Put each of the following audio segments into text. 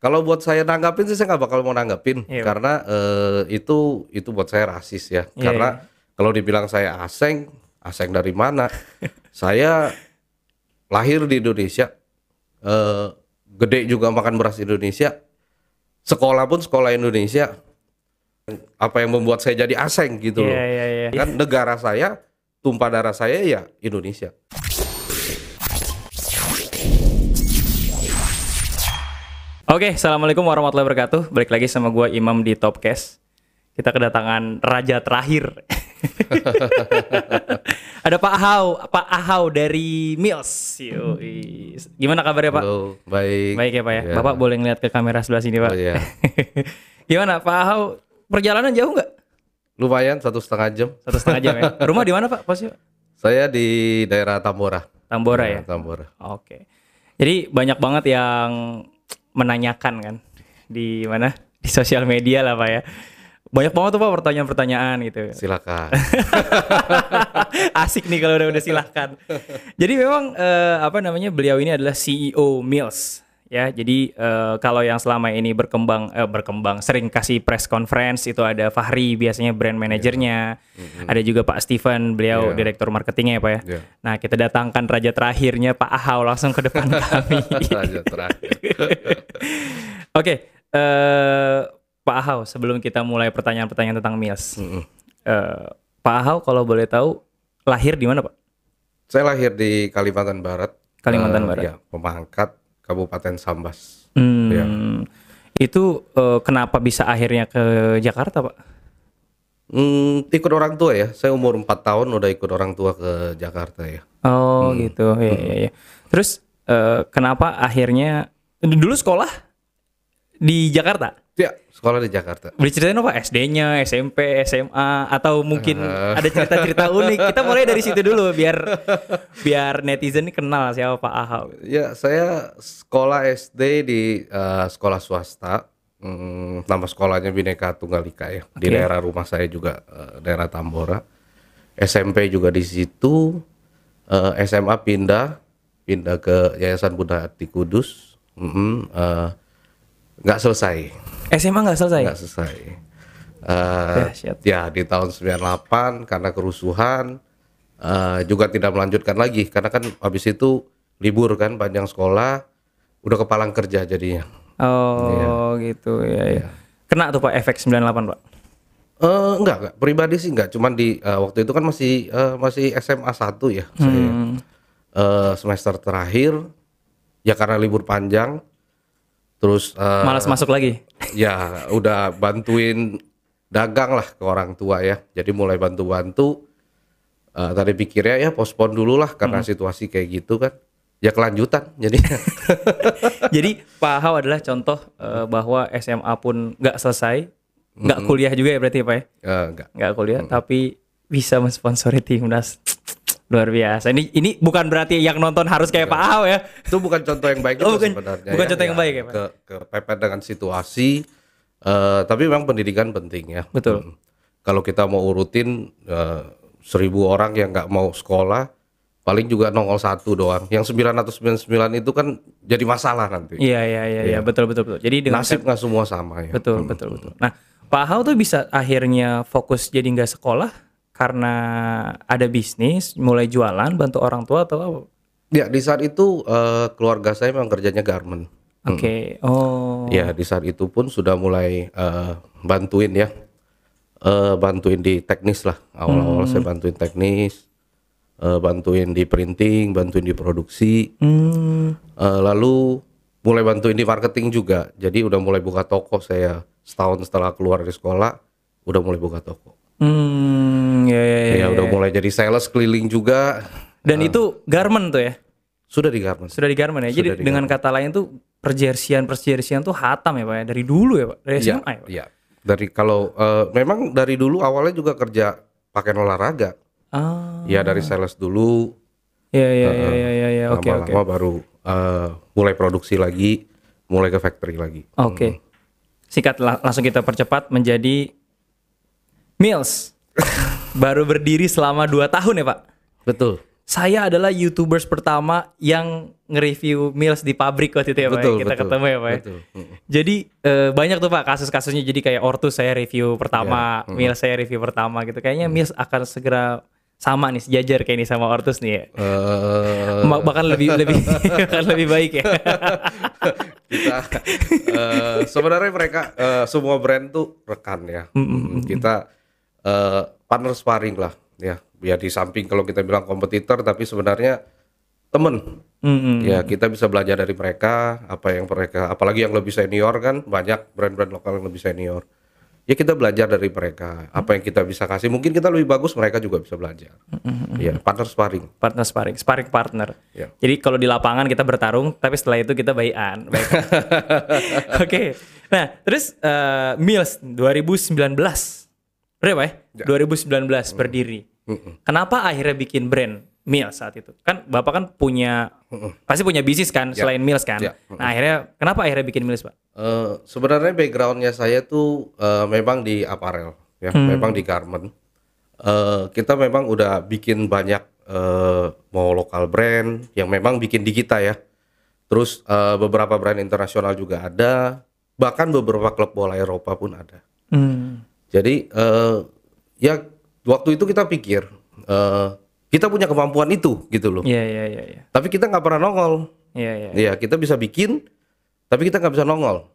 Kalau buat saya nanggapin sih saya nggak bakal mau nanggapin Iya. karena eh, itu itu buat saya rasis ya. Iya, karena kalau dibilang saya aseng, aseng dari mana? saya lahir di Indonesia, eh, gede juga makan beras Indonesia, sekolah pun sekolah Indonesia. Apa yang membuat saya jadi aseng gitu loh? Iya, iya, iya. Kan negara saya, tumpah darah saya ya Indonesia. Oke, assalamualaikum warahmatullahi wabarakatuh. Balik lagi sama gua Imam di Topcast. Kita kedatangan raja terakhir. Ada Pak Ahau, Pak Ahau dari Mills. Yoi. Gimana kabarnya Pak? Halo, baik. Baik ya Pak ya. Ya. Bapak boleh ngeliat ke kamera sebelah sini Pak. Oh, iya. Gimana Pak Ahau? Perjalanan jauh nggak? Lumayan satu setengah jam. Satu setengah jam ya. Rumah di mana Pak? Posnya? Saya di daerah Tambora. Tambora ya. Tambora. Oke. Jadi banyak banget yang menanyakan kan di mana di sosial media lah pak ya. Banyak banget tuh pak pertanyaan-pertanyaan gitu. Silakan. Asik nih kalau udah udah silahkan. Jadi memang eh, apa namanya beliau ini adalah CEO Mills ya. Jadi eh, kalau yang selama ini berkembang eh, berkembang sering kasih press conference itu ada Fahri biasanya brand manajernya. Ada juga Pak Steven beliau Iya. direktur marketingnya ya pak ya. Iya. Nah kita datangkan raja terakhirnya Pak Ahau langsung ke depan kami. Raja terakhir. Oke, eh, Pak Ahau, sebelum kita mulai pertanyaan-pertanyaan tentang Mills, Mm-mm. eh, Pak Ahau kalau boleh tahu lahir di mana Pak? Saya lahir di Kalimantan Barat. Kalimantan Eh, Barat. Ya, Pemangkat, Kabupaten Sambas. Hmm, Iya. Itu eh, kenapa bisa akhirnya ke Jakarta Pak? Hmm, ikut orang tua ya. Saya umur 4 tahun udah ikut orang tua ke Jakarta ya. Oh gitu, ya, ya, ya. Terus eh, kenapa akhirnya dulu sekolah di Jakarta? Ya, sekolah di Jakarta. Boleh ceritain apa? SD-nya, SMP, SMA, atau mungkin Eh. ada cerita-cerita unik. Kita mulai dari situ dulu biar biar netizen ini kenal siapa Pak Ahau. Ya, saya sekolah SD di eh, sekolah swasta. Hmm, nama sekolahnya Bhinneka Tunggal Ika ya. Di Oke. daerah rumah saya juga eh, daerah Tambora. SMP juga di situ. Eh, SMA pindah pindah ke Yayasan Bunda Hati Kudus. Mm-mm, eh, nggak selesai, SMA nggak selesai? nggak selesai. Dahsyat. ya di tahun 98 karena kerusuhan eh, juga tidak melanjutkan lagi karena kan habis itu libur kan panjang sekolah udah kepalang kerja jadinya. Oh gitu ya, ya. Kena tuh Pak efek 98 Pak. Eh enggak, enggak, pribadi sih enggak, cuman di eh, waktu itu kan masih eh, masih SMA 1 ya saya. Hmm. Eh, semester terakhir ya karena libur panjang terus eh, Malas masuk lagi. ya udah bantuin dagang lah ke orang tua ya. Jadi mulai bantu-bantu eh, tadi pikirnya ya pospon dulu lah karena situasi kayak gitu kan. Ya kelanjutan jadi Jadi Pak Ahau adalah contoh eh, bahwa SMA pun nggak selesai, nggak kuliah juga ya berarti Pak ya? eh, enggak. nggak kuliah tapi bisa mensponsori timnas luar biasa ini ini bukan berarti yang nonton harus kayak Pak Ahau ya Itu bukan contoh yang baik Oh, juga bukan- sebenarnya. bukan contoh yang baik ya, Pak? Ke, kepepet dengan situasi. eh, tapi memang pendidikan penting ya. Betul. Hmm. Kalau kita mau urutin eh, seribu orang yang nggak mau sekolah, paling juga nongol satu doang. Yang 999 itu kan jadi masalah nanti. iya iya iya iya betul betul betul jadi dengan Nasib nggak semua sama ya. betul betul betul nah Pak Ahau tuh bisa akhirnya fokus jadi nggak sekolah karena ada bisnis mulai jualan bantu orang tua atau apa Ya di saat itu eh, keluarga saya memang kerjanya garment. oke oh Ya di saat itu pun sudah mulai eh, bantuin ya, Eh, bantuin di teknis lah. Awal-awal Hmm. saya bantuin teknis, eh, bantuin di printing, bantuin di produksi, Hmm, Eh, lalu mulai bantuin di marketing juga. Jadi udah mulai buka toko saya setahun setelah keluar dari sekolah, udah mulai buka toko. Hmm, ya ya ya, Ya, udah mulai jadi sales keliling juga. dan itu garment tuh ya Sudah di garment. Sudah di Garment ya. Jadi Sudah di dengan kata lain tuh perjersian perjersian tuh hatam ya Pak ya dari dulu ya Pak. Dari Iya, SMA ya Pak. iya. Dari kalau eh, memang dari dulu awalnya juga kerja pakai olahraga. Ah. Ya dari sales dulu, Ya ya ya ya ya ya. Oke oke. lama-lama baru eh, mulai produksi lagi, mulai ke factory lagi. Oke. Singkat la- langsung kita percepat menjadi Mills. Baru berdiri selama 2 tahun ya Pak. Betul. saya adalah YouTubers pertama yang nge-review meals di pabrik waktu itu ya Pak. ya? Betul, Kita betul, ketemu ya Pak. ya? betul. Mm. Jadi eh, banyak tuh Pak kasus-kasusnya jadi kayak Ortus saya review pertama, Ya, meals saya review pertama gitu. Kayaknya meals akan segera sama nih sejajar kayak ini sama Ortus nih ya. Ma- bahkan lebih lebih bahkan lebih baik ya. kita eh, sebenarnya mereka eh, semua brand tuh rekan ya. Mm, Kita eh, partner sparring lah ya. Ya di samping kalau kita bilang kompetitor tapi sebenarnya temen. Mm-mm. Ya kita bisa belajar dari mereka apa yang mereka apalagi yang lebih senior kan banyak brand-brand lokal yang lebih senior. Ya kita belajar dari mereka apa yang kita bisa kasih mungkin kita lebih bagus mereka juga bisa belajar. Ya partner sparring. Partner sparring, sparring partner. Ya. Jadi kalau di lapangan kita bertarung, tapi setelah itu kita bayian. Baik. Oke. Nah, terus eh, Mills 2019. Berapa ya? 2019 berdiri. Kenapa akhirnya bikin brand Mills saat itu? Kan Bapak kan punya pasti punya bisnis kan selain Mills kan. Ya. Nah, akhirnya kenapa akhirnya bikin Mills, Pak? Eh, sebenarnya backgroundnya saya tuh eh, memang di apparel, ya, memang di garment. Eh, kita memang udah bikin banyak eh, mau lokal brand yang memang bikin di kita ya. Terus eh, beberapa brand internasional juga ada, bahkan beberapa klub bola Eropa pun ada. Hmm. Jadi eh, ya waktu itu kita pikir eh, kita punya kemampuan itu gitu loh. Iya, iya, iya, iya. Tapi kita nggak pernah nongol. Iya, iya. Iya, kita bisa bikin, tapi kita nggak bisa nongol.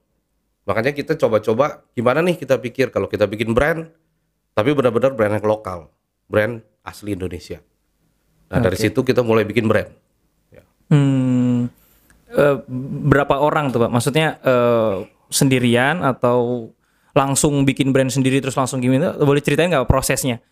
Makanya kita coba-coba gimana nih kita pikir kalau kita bikin brand, tapi benar-benar brand yang lokal, brand asli Indonesia. Nah dari situ kita mulai bikin brand. Ya. Hmm, eh, berapa orang tuh pak? Maksudnya eh, sendirian atau langsung bikin brand sendiri terus langsung gimana? Boleh ceritain nggak prosesnya?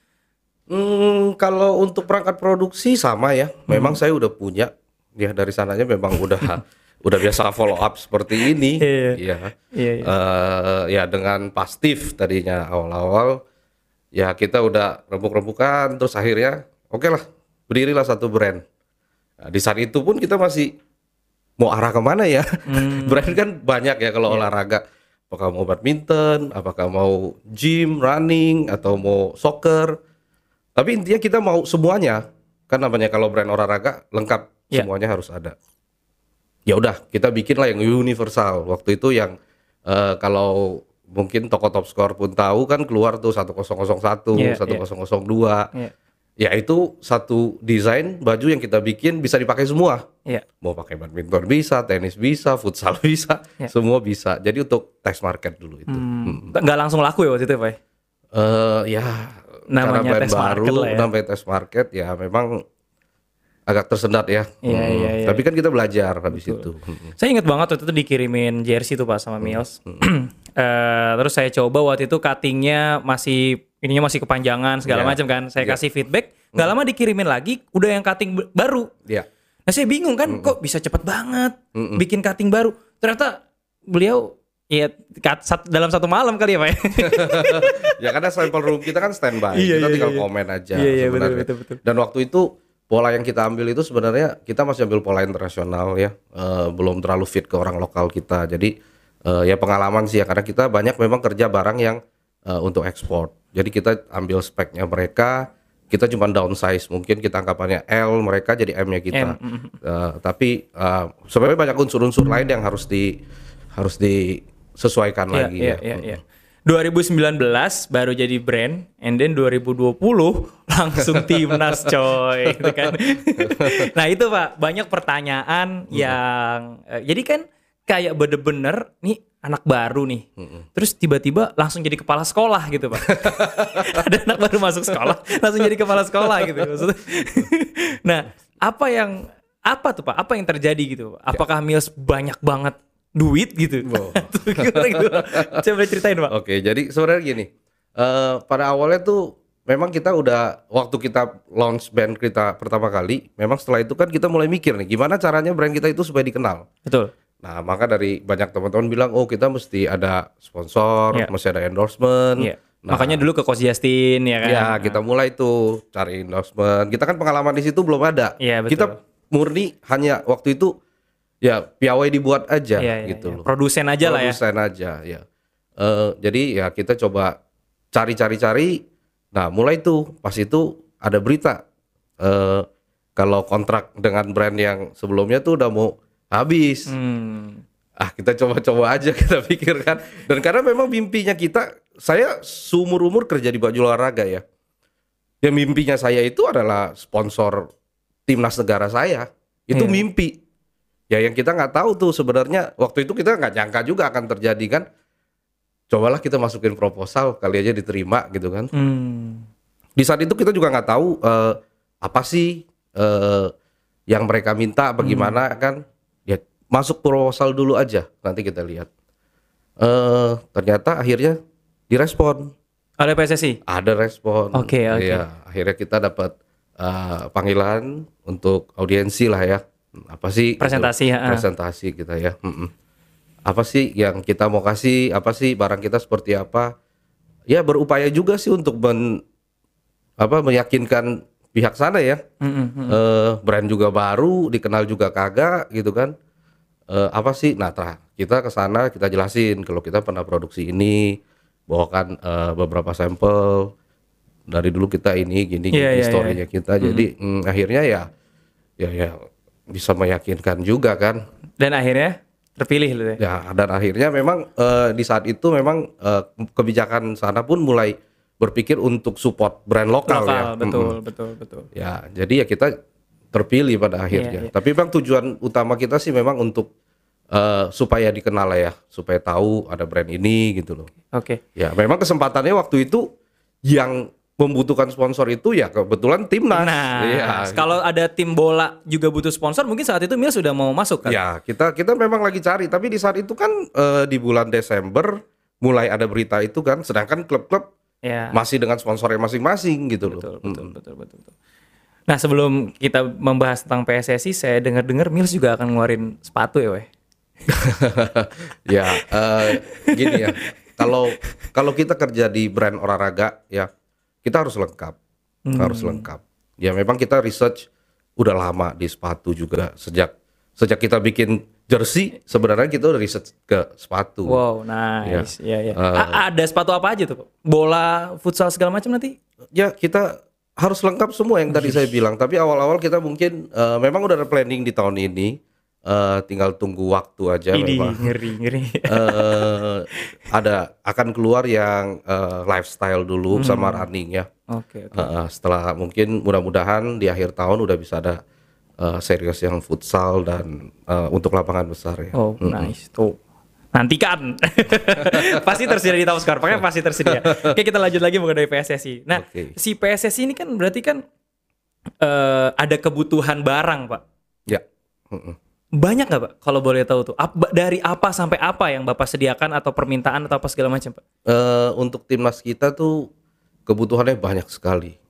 Hmm, kalau untuk perangkat produksi sama ya. Memang saya udah punya, ya dari sananya memang udah udah biasa follow up seperti ini. Iya. Iya. Iya, iya. Eh, ya dengan pastif tadinya awal-awal ya kita udah rembuk-rembukan terus akhirnya oke lah berdirilah satu brand Nah, di saat itu pun kita masih mau arah ke mana ya brand kan banyak ya kalau olahraga apakah mau badminton apakah mau gym running atau mau soccer. Tapi intinya kita mau semuanya. Kan namanya kalau brand olahraga lengkap. Ya. semuanya harus ada. Ya udah kita bikin lah yang universal. Waktu itu yang eh, kalau mungkin toko top score pun tahu kan keluar tuh 1001 Iya, 1002 Iya. Ya itu satu desain baju yang kita bikin bisa dipakai semua Iya. mau pakai badminton bisa tenis bisa futsal bisa Ya. semua bisa jadi untuk test market dulu itu Hmm, nggak langsung laku ya waktu itu pak? ya? Eh ya Namanya test market baru lah ya. namanya test market ya memang agak tersendat ya Iya, Hmm. iya, iya. tapi kan kita belajar habis itu Hmm. Saya ingat banget waktu itu dikirimin jersey tuh pak sama Mills. Eh, terus saya coba waktu itu cuttingnya masih ininya masih kepanjangan segala Iya. macam kan. Saya kasih feedback, nggak lama dikirimin lagi, udah yang cutting baru. ya Nah saya bingung kan, kok bisa cepet banget bikin cutting baru. Ternyata beliau ya sat- dalam satu malam kali ya pak. ya karena sampel room kita kan standby Iya, kita iya, tinggal iya. komen aja Iya, iya, sebenarnya betul, betul, betul. dan waktu itu pola yang kita ambil itu sebenarnya kita masih ambil pola internasional ya Eh, belum terlalu fit ke orang lokal kita jadi eh, ya pengalaman sih ya karena kita banyak memang kerja barang yang eh, untuk ekspor. Jadi kita ambil speknya mereka kita cuma downsize. Mungkin kita anggapannya L mereka jadi M-nya kita. Eh, tapi eh, sebenarnya banyak unsur-unsur lain yang harus di harus disesuaikan Iya, lagi iya, ya. iya, iya. 2019 baru jadi brand, and then 2020 langsung timnas coy, gitu kan. nah itu pak banyak pertanyaan yang, eh, jadi kan kayak bener-bener nih anak baru nih, terus tiba-tiba langsung jadi kepala sekolah gitu pak. Ada anak baru masuk sekolah, langsung jadi kepala sekolah gitu. Maksudnya. nah apa yang apa tuh pak? Apa yang terjadi gitu? Apakah Mills banyak banget duit gitu? Wow. Gitu? Coba ceritain pak. Oke, jadi sebenarnya gini, eh, pada awalnya tuh memang kita udah waktu kita launch band kita pertama kali, memang setelah itu kan kita mulai mikir nih, gimana caranya brand kita itu supaya dikenal. Betul. Nah, maka dari banyak teman-teman bilang, oh kita mesti ada sponsor, Iya. mesti ada endorsement. Iya. Nah, Makanya dulu ke Coach Justin ya kan. ya kita mulai tuh cari endorsement. Kita kan pengalaman di situ belum ada. Iya, betul. Kita murni hanya waktu itu ya piawai dibuat aja Iya, iya, gitu iya. loh. Produsen aja lah ya. Produsen aja ya. Eh, jadi ya kita coba cari-cari-cari. Nah mulai tuh pas itu ada berita eh, kalau kontrak dengan brand yang sebelumnya tuh udah mau habis. Hmm. Ah kita coba-coba aja kita pikirkan. Dan karena memang mimpinya kita, saya seumur umur kerja di baju olahraga ya. Ya mimpinya saya itu adalah sponsor timnas negara saya. Itu Iya. mimpi. Ya yang kita nggak tahu tuh sebenarnya waktu itu kita nggak nyangka juga akan terjadi kan. Cobalah kita masukin proposal kali aja diterima gitu kan. Hmm. Di saat itu kita juga nggak tahu eh, apa sih eh, yang mereka minta bagaimana kan. Ya masuk proposal dulu aja nanti kita lihat. Eh ternyata akhirnya direspon. Oleh PSSI. Ada respon. Oke, oke. Iya, akhirnya kita dapat eh, panggilan untuk audiensi lah ya. Apa sih? gitu. Presentasi, ya. Presentasi kita ya. Mm-mm. Apa sih yang kita mau kasih? Apa sih barang kita seperti apa? Ya berupaya juga sih untuk men, apa meyakinkan pihak sana ya. Hmm, hmm. Eh, brand juga baru, dikenal juga kagak gitu kan. Eh, apa sih? Nah, tra- kita ke sana kita jelasin kalau kita pernah produksi ini, bawakan eh, beberapa sampel dari dulu kita ini gini Iya, gini iya, historinya kita. Jadi mm, akhirnya ya ya ya bisa meyakinkan juga kan. Dan akhirnya terpilih lu ya. Ya, dan akhirnya memang eh, di saat itu memang eh, kebijakan sana pun mulai berpikir untuk support brand lokal, Lokal, ya. betul, Mm-mm. betul, betul. Ya, jadi ya kita terpilih pada akhirnya. Iya, iya. Tapi bang tujuan utama kita sih memang untuk eh, supaya dikenal lah ya, supaya tahu ada brand ini gitu loh. Oke. Ya, memang kesempatannya waktu itu yang membutuhkan sponsor itu ya kebetulan timnas. Nah, Iya. kalau ada tim bola juga butuh sponsor, mungkin saat itu Mil sudah mau masuk kan? Ya, kita kita memang lagi cari, tapi di saat itu kan eh, di bulan Desember mulai ada berita itu kan, sedangkan klub-klub Ya. masih dengan sponsornya masing-masing gitu loh. Betul, betul, betul, betul, betul. Nah, sebelum kita membahas tentang PSSI, saya dengar-dengar Mills juga akan ngeluarin sepatu ya, weh. ya eh, gini ya kalau kalau kita kerja di brand olahraga ya kita harus lengkap harus lengkap ya memang kita research udah lama di sepatu juga sejak sejak kita bikin jersey sebenarnya kita udah research ke sepatu Wow, nice. Iya, iya. Eh. A- ada sepatu apa aja tuh? Bola, futsal segala macam nanti? ya kita harus lengkap semua yang tadi saya bilang tapi awal-awal kita mungkin eh, memang udah ada planning di tahun ini eh, tinggal tunggu waktu aja Ini memang ngeri, ngeri. eh ada akan keluar yang eh, lifestyle dulu sama running ya. Oke, oke. Eh, eh, setelah mungkin mudah-mudahan di akhir tahun udah bisa ada eh, serius yang futsal dan eh, untuk lapangan besar ya. Oh, nice. Tuh. Nantikan. pasti tersedia di Square. Pokoknya pasti tersedia. Oke, kita lanjut lagi mengenai PSSI. Nah, Oke. si PSSI ini kan berarti kan eh, ada kebutuhan barang, Pak. Ya. Banyak nggak, Pak? Kalau boleh tahu tuh. Ap- dari apa sampai apa yang Bapak sediakan atau permintaan atau apa segala macam, Pak? Eh, untuk timnas kita tuh kebutuhannya banyak sekali.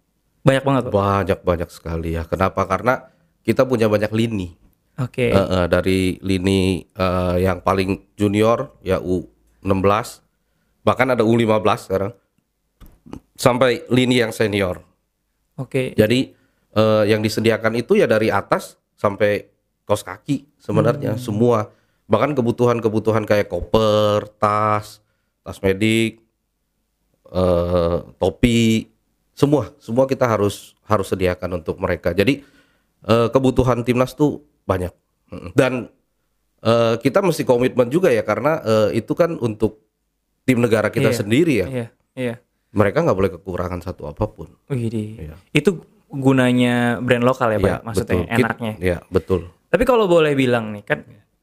Banyak banget, Pak. Banyak banyak sekali ya. Kenapa? Karena kita punya banyak lini. Oke. Eh, eh, dari lini eh, yang paling junior ya U16 bahkan ada U15 sekarang sampai lini yang senior. Oke. Jadi eh, yang disediakan itu ya dari atas sampai kaos kaki sebenarnya semua. Bahkan kebutuhan-kebutuhan kayak koper, tas, tas medik, eh, topi, semua semua kita harus harus sediakan untuk mereka. Jadi kebutuhan timnas tuh banyak Mm. dan eh, kita mesti komitmen juga ya karena eh, itu kan untuk tim negara kita Iya, sendiri ya. Iya, iya. Mereka nggak boleh kekurangan satu apa pun. Di- Iya. itu gunanya brand lokal ya, Pak? Iya, Maksudnya betul. Enaknya. Iya, betul. Tapi kalau boleh bilang nih kan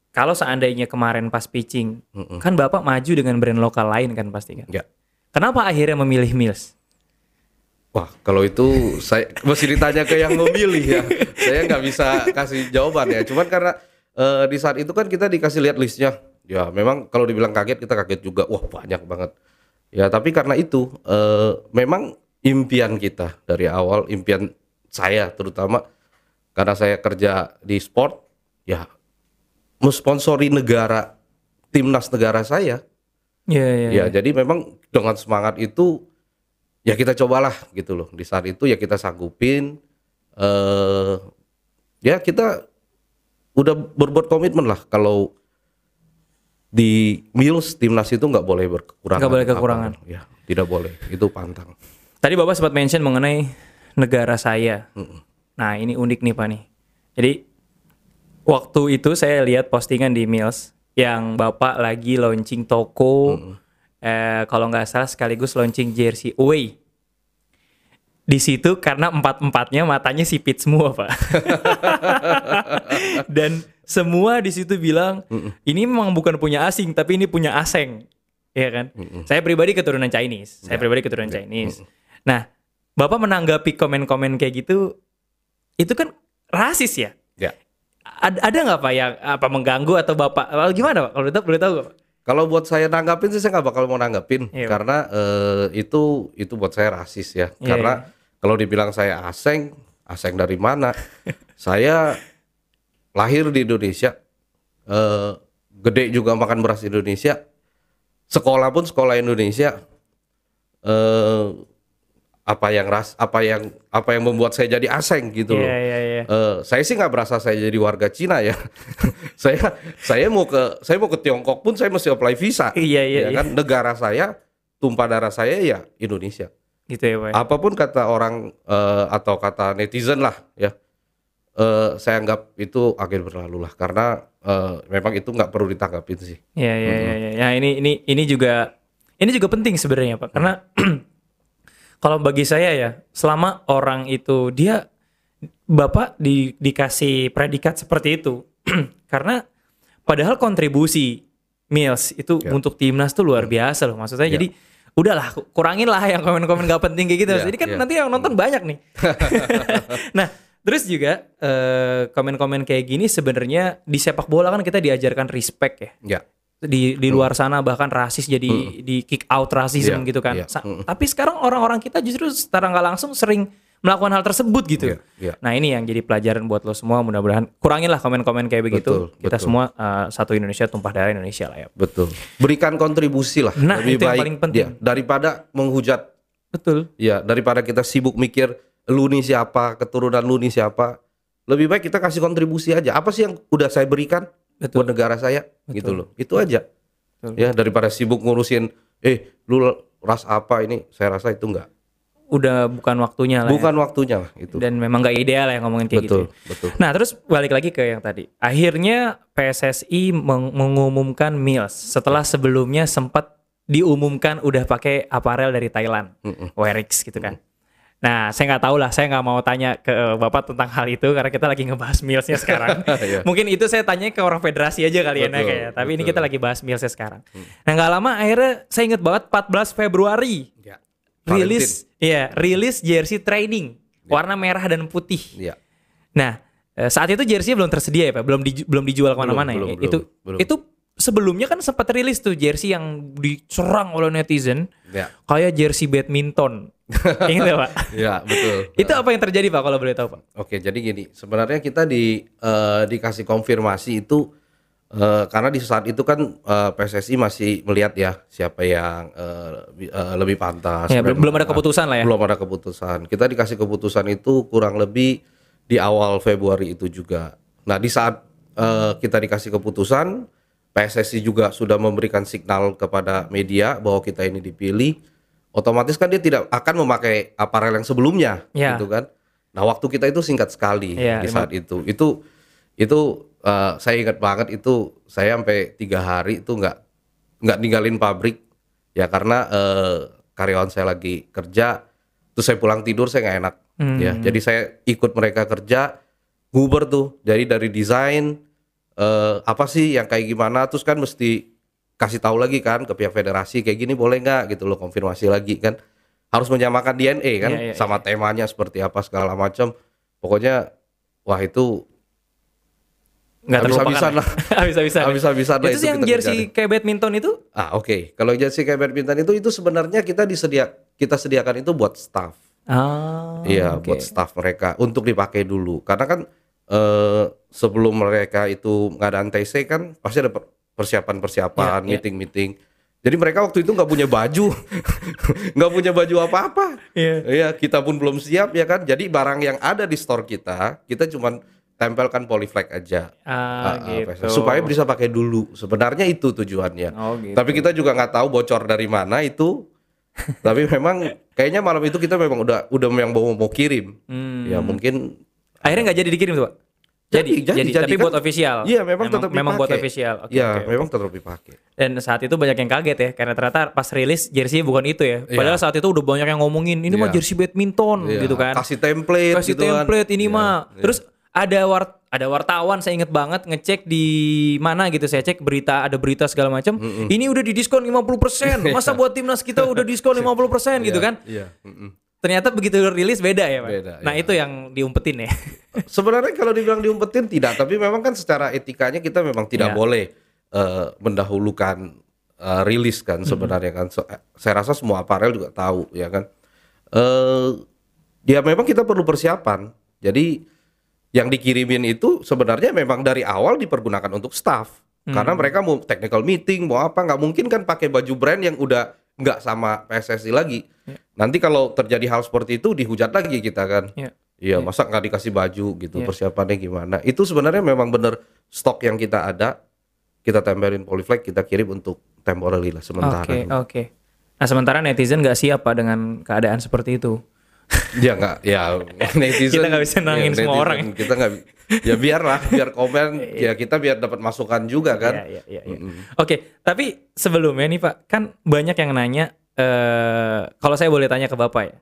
kalau seandainya kemarin pas pitching kan Bapak maju dengan brand lokal lain kan pasti kan. Ya. Kenapa akhirnya memilih Mills? Wah, kalau itu saya mesti ditanya ke yang memilih ya. saya nggak bisa kasih jawaban ya. Cuman karena eh, di saat itu kan kita dikasih lihat listnya. Ya, memang kalau dibilang kaget kita kaget juga. Wah, banyak banget. Ya, tapi karena itu eh, memang impian kita dari awal, impian saya terutama karena saya kerja di sport, ya mensponsori negara timnas negara saya. Iya, iya. Ya, jadi memang dengan semangat itu ya kita cobalah gitu loh. Di saat itu ya kita sanggupin eh ya kita udah berbuat komitmen lah kalau di Mills timnas itu nggak boleh berkekurangan. Nggak boleh kekurangan. apa-apa. Ya, tidak boleh. Itu pantang. Tadi Bapak sempat mention mengenai negara saya. Nah, ini unik nih Pak nih. Jadi waktu itu saya lihat postingan di Mills yang Bapak lagi launching toko eh, kalau nggak salah sekaligus launching jersey away. Di situ karena empat-empatnya matanya sipit semua, Pak. Dan semua di situ bilang ini memang bukan punya asing tapi ini punya aseng. Iya kan? Saya pribadi keturunan Chinese. Saya pribadi keturunan Chinese. Nah, Bapak menanggapi komen-komen kayak gitu itu kan rasis ya? Ya. Ada ada nggak Pak yang apa mengganggu atau Bapak gimana Pak? Kalau boleh tahu boleh tahu Pak? Kalau buat saya nanggapin sih saya nggak bakal mau nanggapin Iya, Pak. karena eh, itu itu buat saya rasis ya. Iya, karena kalau dibilang saya aseng, aseng dari mana? saya lahir di Indonesia, eh, gede juga makan beras Indonesia, sekolah pun sekolah Indonesia. Eh, apa yang ras, apa yang apa yang membuat saya jadi aseng gitu loh. Iya iya iya. Eh, saya sih nggak berasa saya jadi warga Cina ya. saya saya mau ke saya mau ke Tiongkok pun saya mesti apply visa. Iya, iya, Ya iya. kan negara saya tumpah darah saya ya Indonesia. Gitu ya, Pak. Apa pun kata orang eh, atau kata netizen lah ya. eh, saya anggap itu akhir berlalu lah karena eh, memang itu nggak perlu ditanggapin sih. Iya iya iya iya. Ya ini ini ini juga ini juga penting sebenarnya Pak karena kalau bagi saya ya selama orang itu dia Bapak di, dikasih predikat seperti itu karena padahal kontribusi Mills itu Ya. untuk timnas tuh luar biasa loh maksud saya Ya. jadi udahlah ku- kurangin lah yang komen-komen gak penting kayak gitu Ya, jadi kan ya. nanti yang nonton banyak nih nah terus juga eh, komen-komen kayak gini sebenarnya di sepak bola kan kita diajarkan respect ya Ya. Di di luar sana bahkan rasis jadi di kick out rasisme Iya, gitu kan. iya. Sa- Mm. Tapi sekarang orang-orang kita justru secara nggak langsung sering melakukan hal tersebut gitu. Iya, iya. Nah ini yang jadi pelajaran buat lo semua. Mudah-mudahan kuranginlah komen-komen kayak begitu. Betul, kita betul. semua uh, satu Indonesia tumpah darah Indonesia lah ya. Betul. Berikan kontribusi lah Nah, lebih itu yang baik paling penting. ya, daripada menghujat Betul. Ya, daripada kita sibuk mikir lu nih siapa, keturunan lu nih siapa. Lebih baik kita kasih kontribusi aja. Apa sih yang udah saya berikan Betul. buat negara saya? Gitu loh. Itu aja. Betul. Ya, daripada sibuk ngurusin eh lu ras apa ini, saya rasa itu enggak. Udah bukan waktunya lah. ya. Bukan waktunya lah itu. Dan memang nggak ideal ya ngomongin kayak gitu. betul, ya. betul. Nah, terus balik lagi ke yang tadi. Akhirnya PSSI meng- mengumumkan Mills setelah sebelumnya sempat diumumkan udah pakai aparel dari Thailand, Mm-mm. Werix gitu kan. Nah, saya nggak tahu lah, saya nggak mau tanya ke eh, Bapak tentang hal itu karena kita lagi ngebahas Millsnya sekarang. Iya. Mungkin itu saya tanya ke orang federasi aja kali ya, Betul, Nak, ya. Tapi ini betul. kita lagi bahas Millsnya sekarang. Nah, nggak lama akhirnya saya inget banget 14 Februari Ya. rilis, iya, rilis jersey training warna merah dan putih. Ya. Nah, eh, saat itu jersey belum tersedia ya, Pak. Belum di- belum dijual ke mana-mana ya. belum, itu belum. itu sebelumnya kan sempat rilis tuh jersey yang diserang oleh netizen Ya. kayak jersey badminton. Ingat ya, Pak? Ya, betul. itu apa yang terjadi, Pak? Kalau boleh tahu, Pak? Oke, jadi gini, sebenarnya kita di eh, dikasih konfirmasi itu eh, karena di saat itu kan eh, PSSI masih melihat ya siapa yang bi- eh, lebih pantas. Ya, belum belum ada mana. keputusan lah ya. Belum ada keputusan. Kita dikasih keputusan itu kurang lebih di awal Februari itu juga. Nah, di saat eh, kita dikasih keputusan, PSSI juga sudah memberikan signal kepada media bahwa kita ini dipilih. Otomatis kan dia tidak akan memakai aparel yang sebelumnya, Ya. gitu kan. Nah, waktu kita itu singkat sekali Iya, di saat itu. Itu itu eh, saya ingat banget itu saya sampai tiga hari itu nggak nggak ninggalin pabrik ya karena eh, karyawan saya lagi kerja terus saya pulang tidur saya nggak enak ya jadi saya ikut mereka kerja nguber tuh jadi dari desain eh, apa sih yang kayak gimana terus kan mesti kasih tahu lagi kan ke pihak federasi kayak gini boleh nggak gitu loh konfirmasi lagi kan harus menyamakan DNA kan Iya, iya, sama temanya seperti apa segala macam pokoknya wah itu Nggak terlupakan ya? Habis-habisan. habis-habisan lah Itu, yang kita jersey kerjain. kayak badminton itu? Ah oke, kalau jersey kayak badminton itu itu sebenarnya kita disedia kita sediakan itu buat staff, Ah, iya oke. buat staff mereka untuk dipakai dulu, karena kan eh, sebelum mereka itu ngadain TC kan pasti ada per- persiapan-persiapan, Iya, iya. meeting-meeting. Jadi mereka waktu itu nggak punya baju, nggak punya baju apa-apa. Iya. Iya, kita pun belum siap ya kan. Jadi barang yang ada di store kita, kita cuman tempelkan polyflag aja. Ah, ah, gitu. supaya bisa pakai dulu. Sebenarnya itu tujuannya. Oh, gitu. Tapi kita juga nggak tahu bocor dari mana itu. Tapi memang kayaknya malam itu kita memang udah udah yang mau mau kirim. Hmm. Ya mungkin Akhirnya nggak jadi dikirim tuh, Pak? Jadi, jadi, tapi kan- buat official. Iya, memang, tetap memang buat official. Oke, Iya, oke, oke. memang tetap dipakai. Dan saat itu banyak yang kaget ya, karena ternyata pas rilis jersey bukan itu ya. Padahal saat itu udah banyak yang ngomongin, ini mah Iya. jersey badminton Iya, gitu kan. Kasih template Kasih gitu kan. template ini Iya, mah. iya. Terus ada war ada wartawan saya inget banget ngecek di mana gitu saya cek berita ada berita segala macam. Ini udah didiskon 50%. Masa buat timnas kita udah diskon 50% gitu kan. Iya. mm-mm. Ternyata begitu rilis beda ya, Pak. Beda, nah, iya. itu yang diumpetin ya. Sebenarnya kalau dibilang diumpetin tidak, tapi memang kan secara etikanya kita memang tidak Iya. boleh eh, mendahulukan eh, rilis kan sebenarnya kan. So- eh, saya rasa semua aparel juga tahu ya kan. Eh ya memang kita perlu persiapan. Jadi yang dikirimin itu sebenarnya memang dari awal dipergunakan untuk staff. Karena mereka mau technical meeting, mau apa nggak mungkin kan pakai baju brand yang udah nggak sama PSSI lagi. Nanti kalau terjadi hal seperti itu dihujat lagi kita kan. Iya. Iya, masa nggak dikasih baju gitu, Iya. persiapannya gimana? Itu sebenarnya memang bener stok yang kita ada, kita tempelin polyflag, kita kirim untuk temporary lah sementara. Oke, oke. Nah, sementara netizen nggak siap Pak dengan keadaan seperti itu. Ya nggak, ya netizen. Kita nggak bisa nangin semua orang ya. Kita nggak, ya biarlah, biar komen, ya kita biar dapat masukan juga kan. Iya, iya, iya, iya. Oke, tapi sebelumnya nih Pak, kan banyak yang nanya eh kalau saya boleh tanya ke Bapak ya.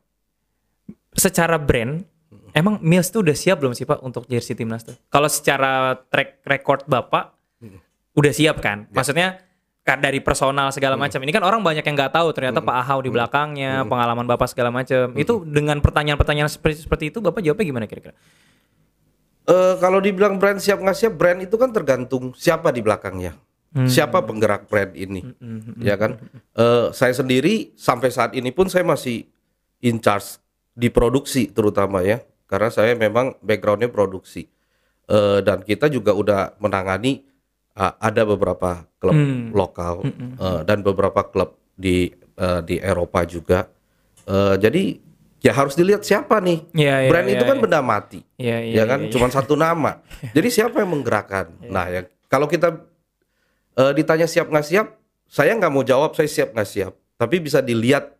Secara brand, emang Mills tuh udah siap belum sih Pak untuk jersey timnas tuh? Kalau secara track record Bapak udah siap kan? Maksudnya kan dari personal segala macam. Ini kan orang banyak yang nggak tahu ternyata Pak Ahau di belakangnya, pengalaman Bapak segala macam. Itu dengan pertanyaan-pertanyaan seperti seperti itu Bapak jawabnya gimana kira-kira? Eh, kalau dibilang brand siap nggak siap, brand itu kan tergantung siapa di belakangnya, siapa penggerak brand ini, ya kan? Eh, saya sendiri sampai saat ini pun saya masih in charge di produksi terutama ya, karena saya memang backgroundnya produksi. Eh, dan kita juga udah menangani ah, ada beberapa klub lokal eh, dan beberapa klub di eh, di Eropa juga. Eh, jadi ya harus dilihat siapa nih. Iya, iya, brand iya, itu kan iya. benda mati Iya, iya, ya kan? iya. cuma satu nama. Jadi siapa yang menggerakkan? Nah ya kalau kita eh, ditanya siap nggak siap saya nggak mau jawab saya siap nggak siap tapi bisa dilihat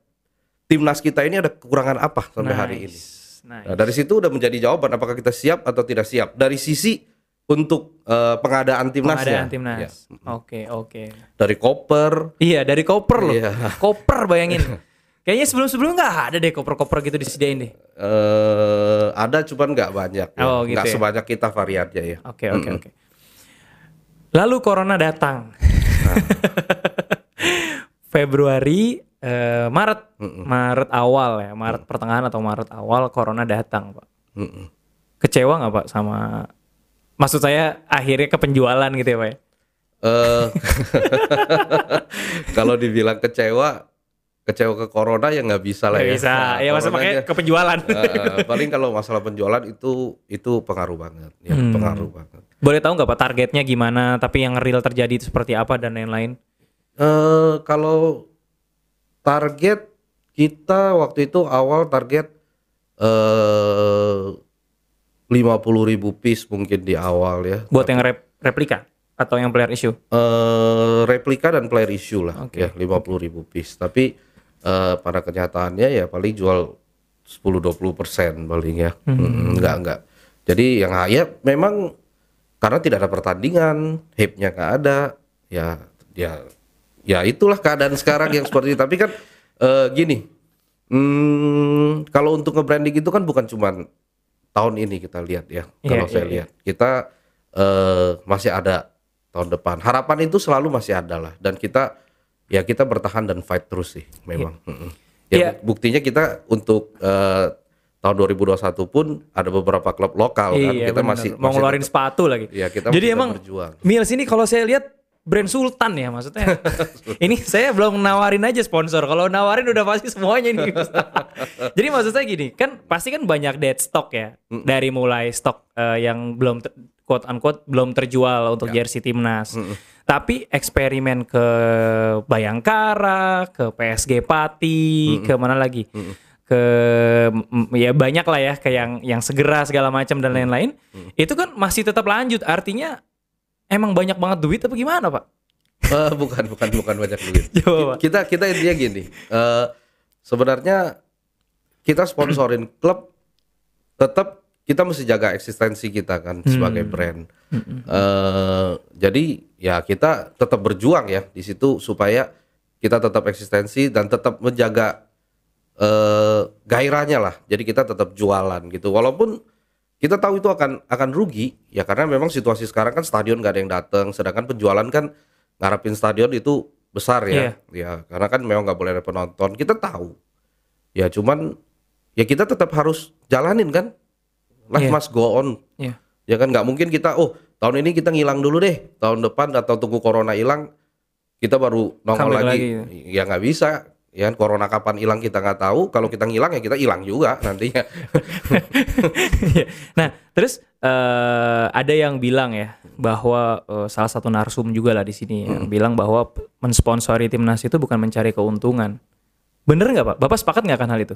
timnas kita ini ada kekurangan apa sampai hari ini Nice. nah, dari situ udah menjadi jawaban apakah kita siap atau tidak siap dari sisi untuk eh, pengadaan timnasnya Pengadaan timnas. Ya. Oke, oke. dari koper Iya, dari koper loh. Iya. Koper bayangin. Kayaknya sebelum-sebelum nggak ada deh koper-koper gitu disediain deh. eh, ada cuman nggak banyak ya. Oh, gitu nggak ya. sebanyak kita variannya ya Oke, oke, oke. Lalu corona datang. Februari, eh, Maret, Maret awal ya, Maret pertengahan atau Maret awal corona datang, Pak. Mm-mm. Kecewa nggak Pak sama Maksud saya akhirnya ke penjualan gitu ya, Pak? Eh, kalau dibilang kecewa, kecewa ke corona ya nggak bisa lah Nggak ya. bisa. Nah, ya coronanya, pakai ke penjualan. eh, paling kalau masalah penjualan itu itu pengaruh banget, ya Hmm. pengaruh banget. Boleh tahu nggak Pak targetnya gimana, tapi yang real terjadi itu seperti apa dan lain-lain? Eh, kalau target kita waktu itu awal target eh 50.000 ribu piece mungkin di awal ya. Buat yang rep- replika atau yang player issue? eh replika dan player issue lah Oke. ya 50.000 ribu piece tapi eh, pada kenyataannya ya paling jual 10-20 persen paling ya. Mm, enggak enggak. Jadi yang ya memang karena tidak ada pertandingan hype-nya nggak ada ya ya ya itulah keadaan sekarang yang seperti itu. Tapi kan eh, gini hmm, kalau untuk nge-branding itu kan bukan cuman tahun ini kita lihat ya Iya, kalau iya, saya iya. lihat. Kita eh, masih ada tahun depan. Harapan itu selalu masih ada lah. Dan kita ya kita bertahan dan fight terus sih memang Mm-mm. ya Iya. buk- buktinya kita untuk eh, tahun 2021 pun ada beberapa klub lokal kan Iya, kita bener. masih mau masih ngeluarin tetap- sepatu lagi. Iya, kita Jadi emang berjuang. Mills ini kalau saya lihat brand Sultan ya maksudnya. ini saya belum nawarin aja sponsor. Kalau nawarin udah pasti semuanya nih. Jadi maksud saya gini, kan pasti kan banyak dead stock ya. Dari mulai stok eh, yang belum quote unquote belum terjual untuk Ya. jersey timnas. Tapi eksperimen ke Bayangkara, ke PSG Pati, ke mana lagi? ke mm, ya banyak lah ya kayak yang yang segera segala macam dan lain-lain. Itu kan masih tetap lanjut. Artinya emang banyak banget duit apa gimana pak? Eh, bukan bukan bukan banyak duit. Coba, kita kita intinya gini eh, sebenarnya kita sponsorin klub tetap kita mesti jaga eksistensi kita kan sebagai brand. Eh, jadi ya kita tetap berjuang ya di situ supaya kita tetap eksistensi dan tetap menjaga eh gairahnya lah. Jadi kita tetap jualan gitu. Walaupun kita tahu itu akan akan rugi ya karena memang situasi sekarang kan stadion gak ada yang datang, sedangkan penjualan kan ngarepin stadion itu besar ya. Ya karena kan memang nggak boleh ada penonton. Kita tahu. Ya cuman ya kita tetap harus jalanin kan. Life Iya. must go on. Iya. Ya kan nggak mungkin kita oh tahun ini kita ngilang dulu deh tahun depan atau tunggu corona hilang kita baru nongol lagi. lagi. Ya nggak bisa. Ya kan corona kapan hilang kita nggak tahu. Kalau kita ngilang ya kita hilang juga nantinya. nah, terus eh, ada yang bilang ya bahwa eh, salah satu narsum juga lah di sini yang bilang bahwa mensponsori timnas itu bukan mencari keuntungan. Bener nggak pak? Bapak sepakat nggak akan hal itu?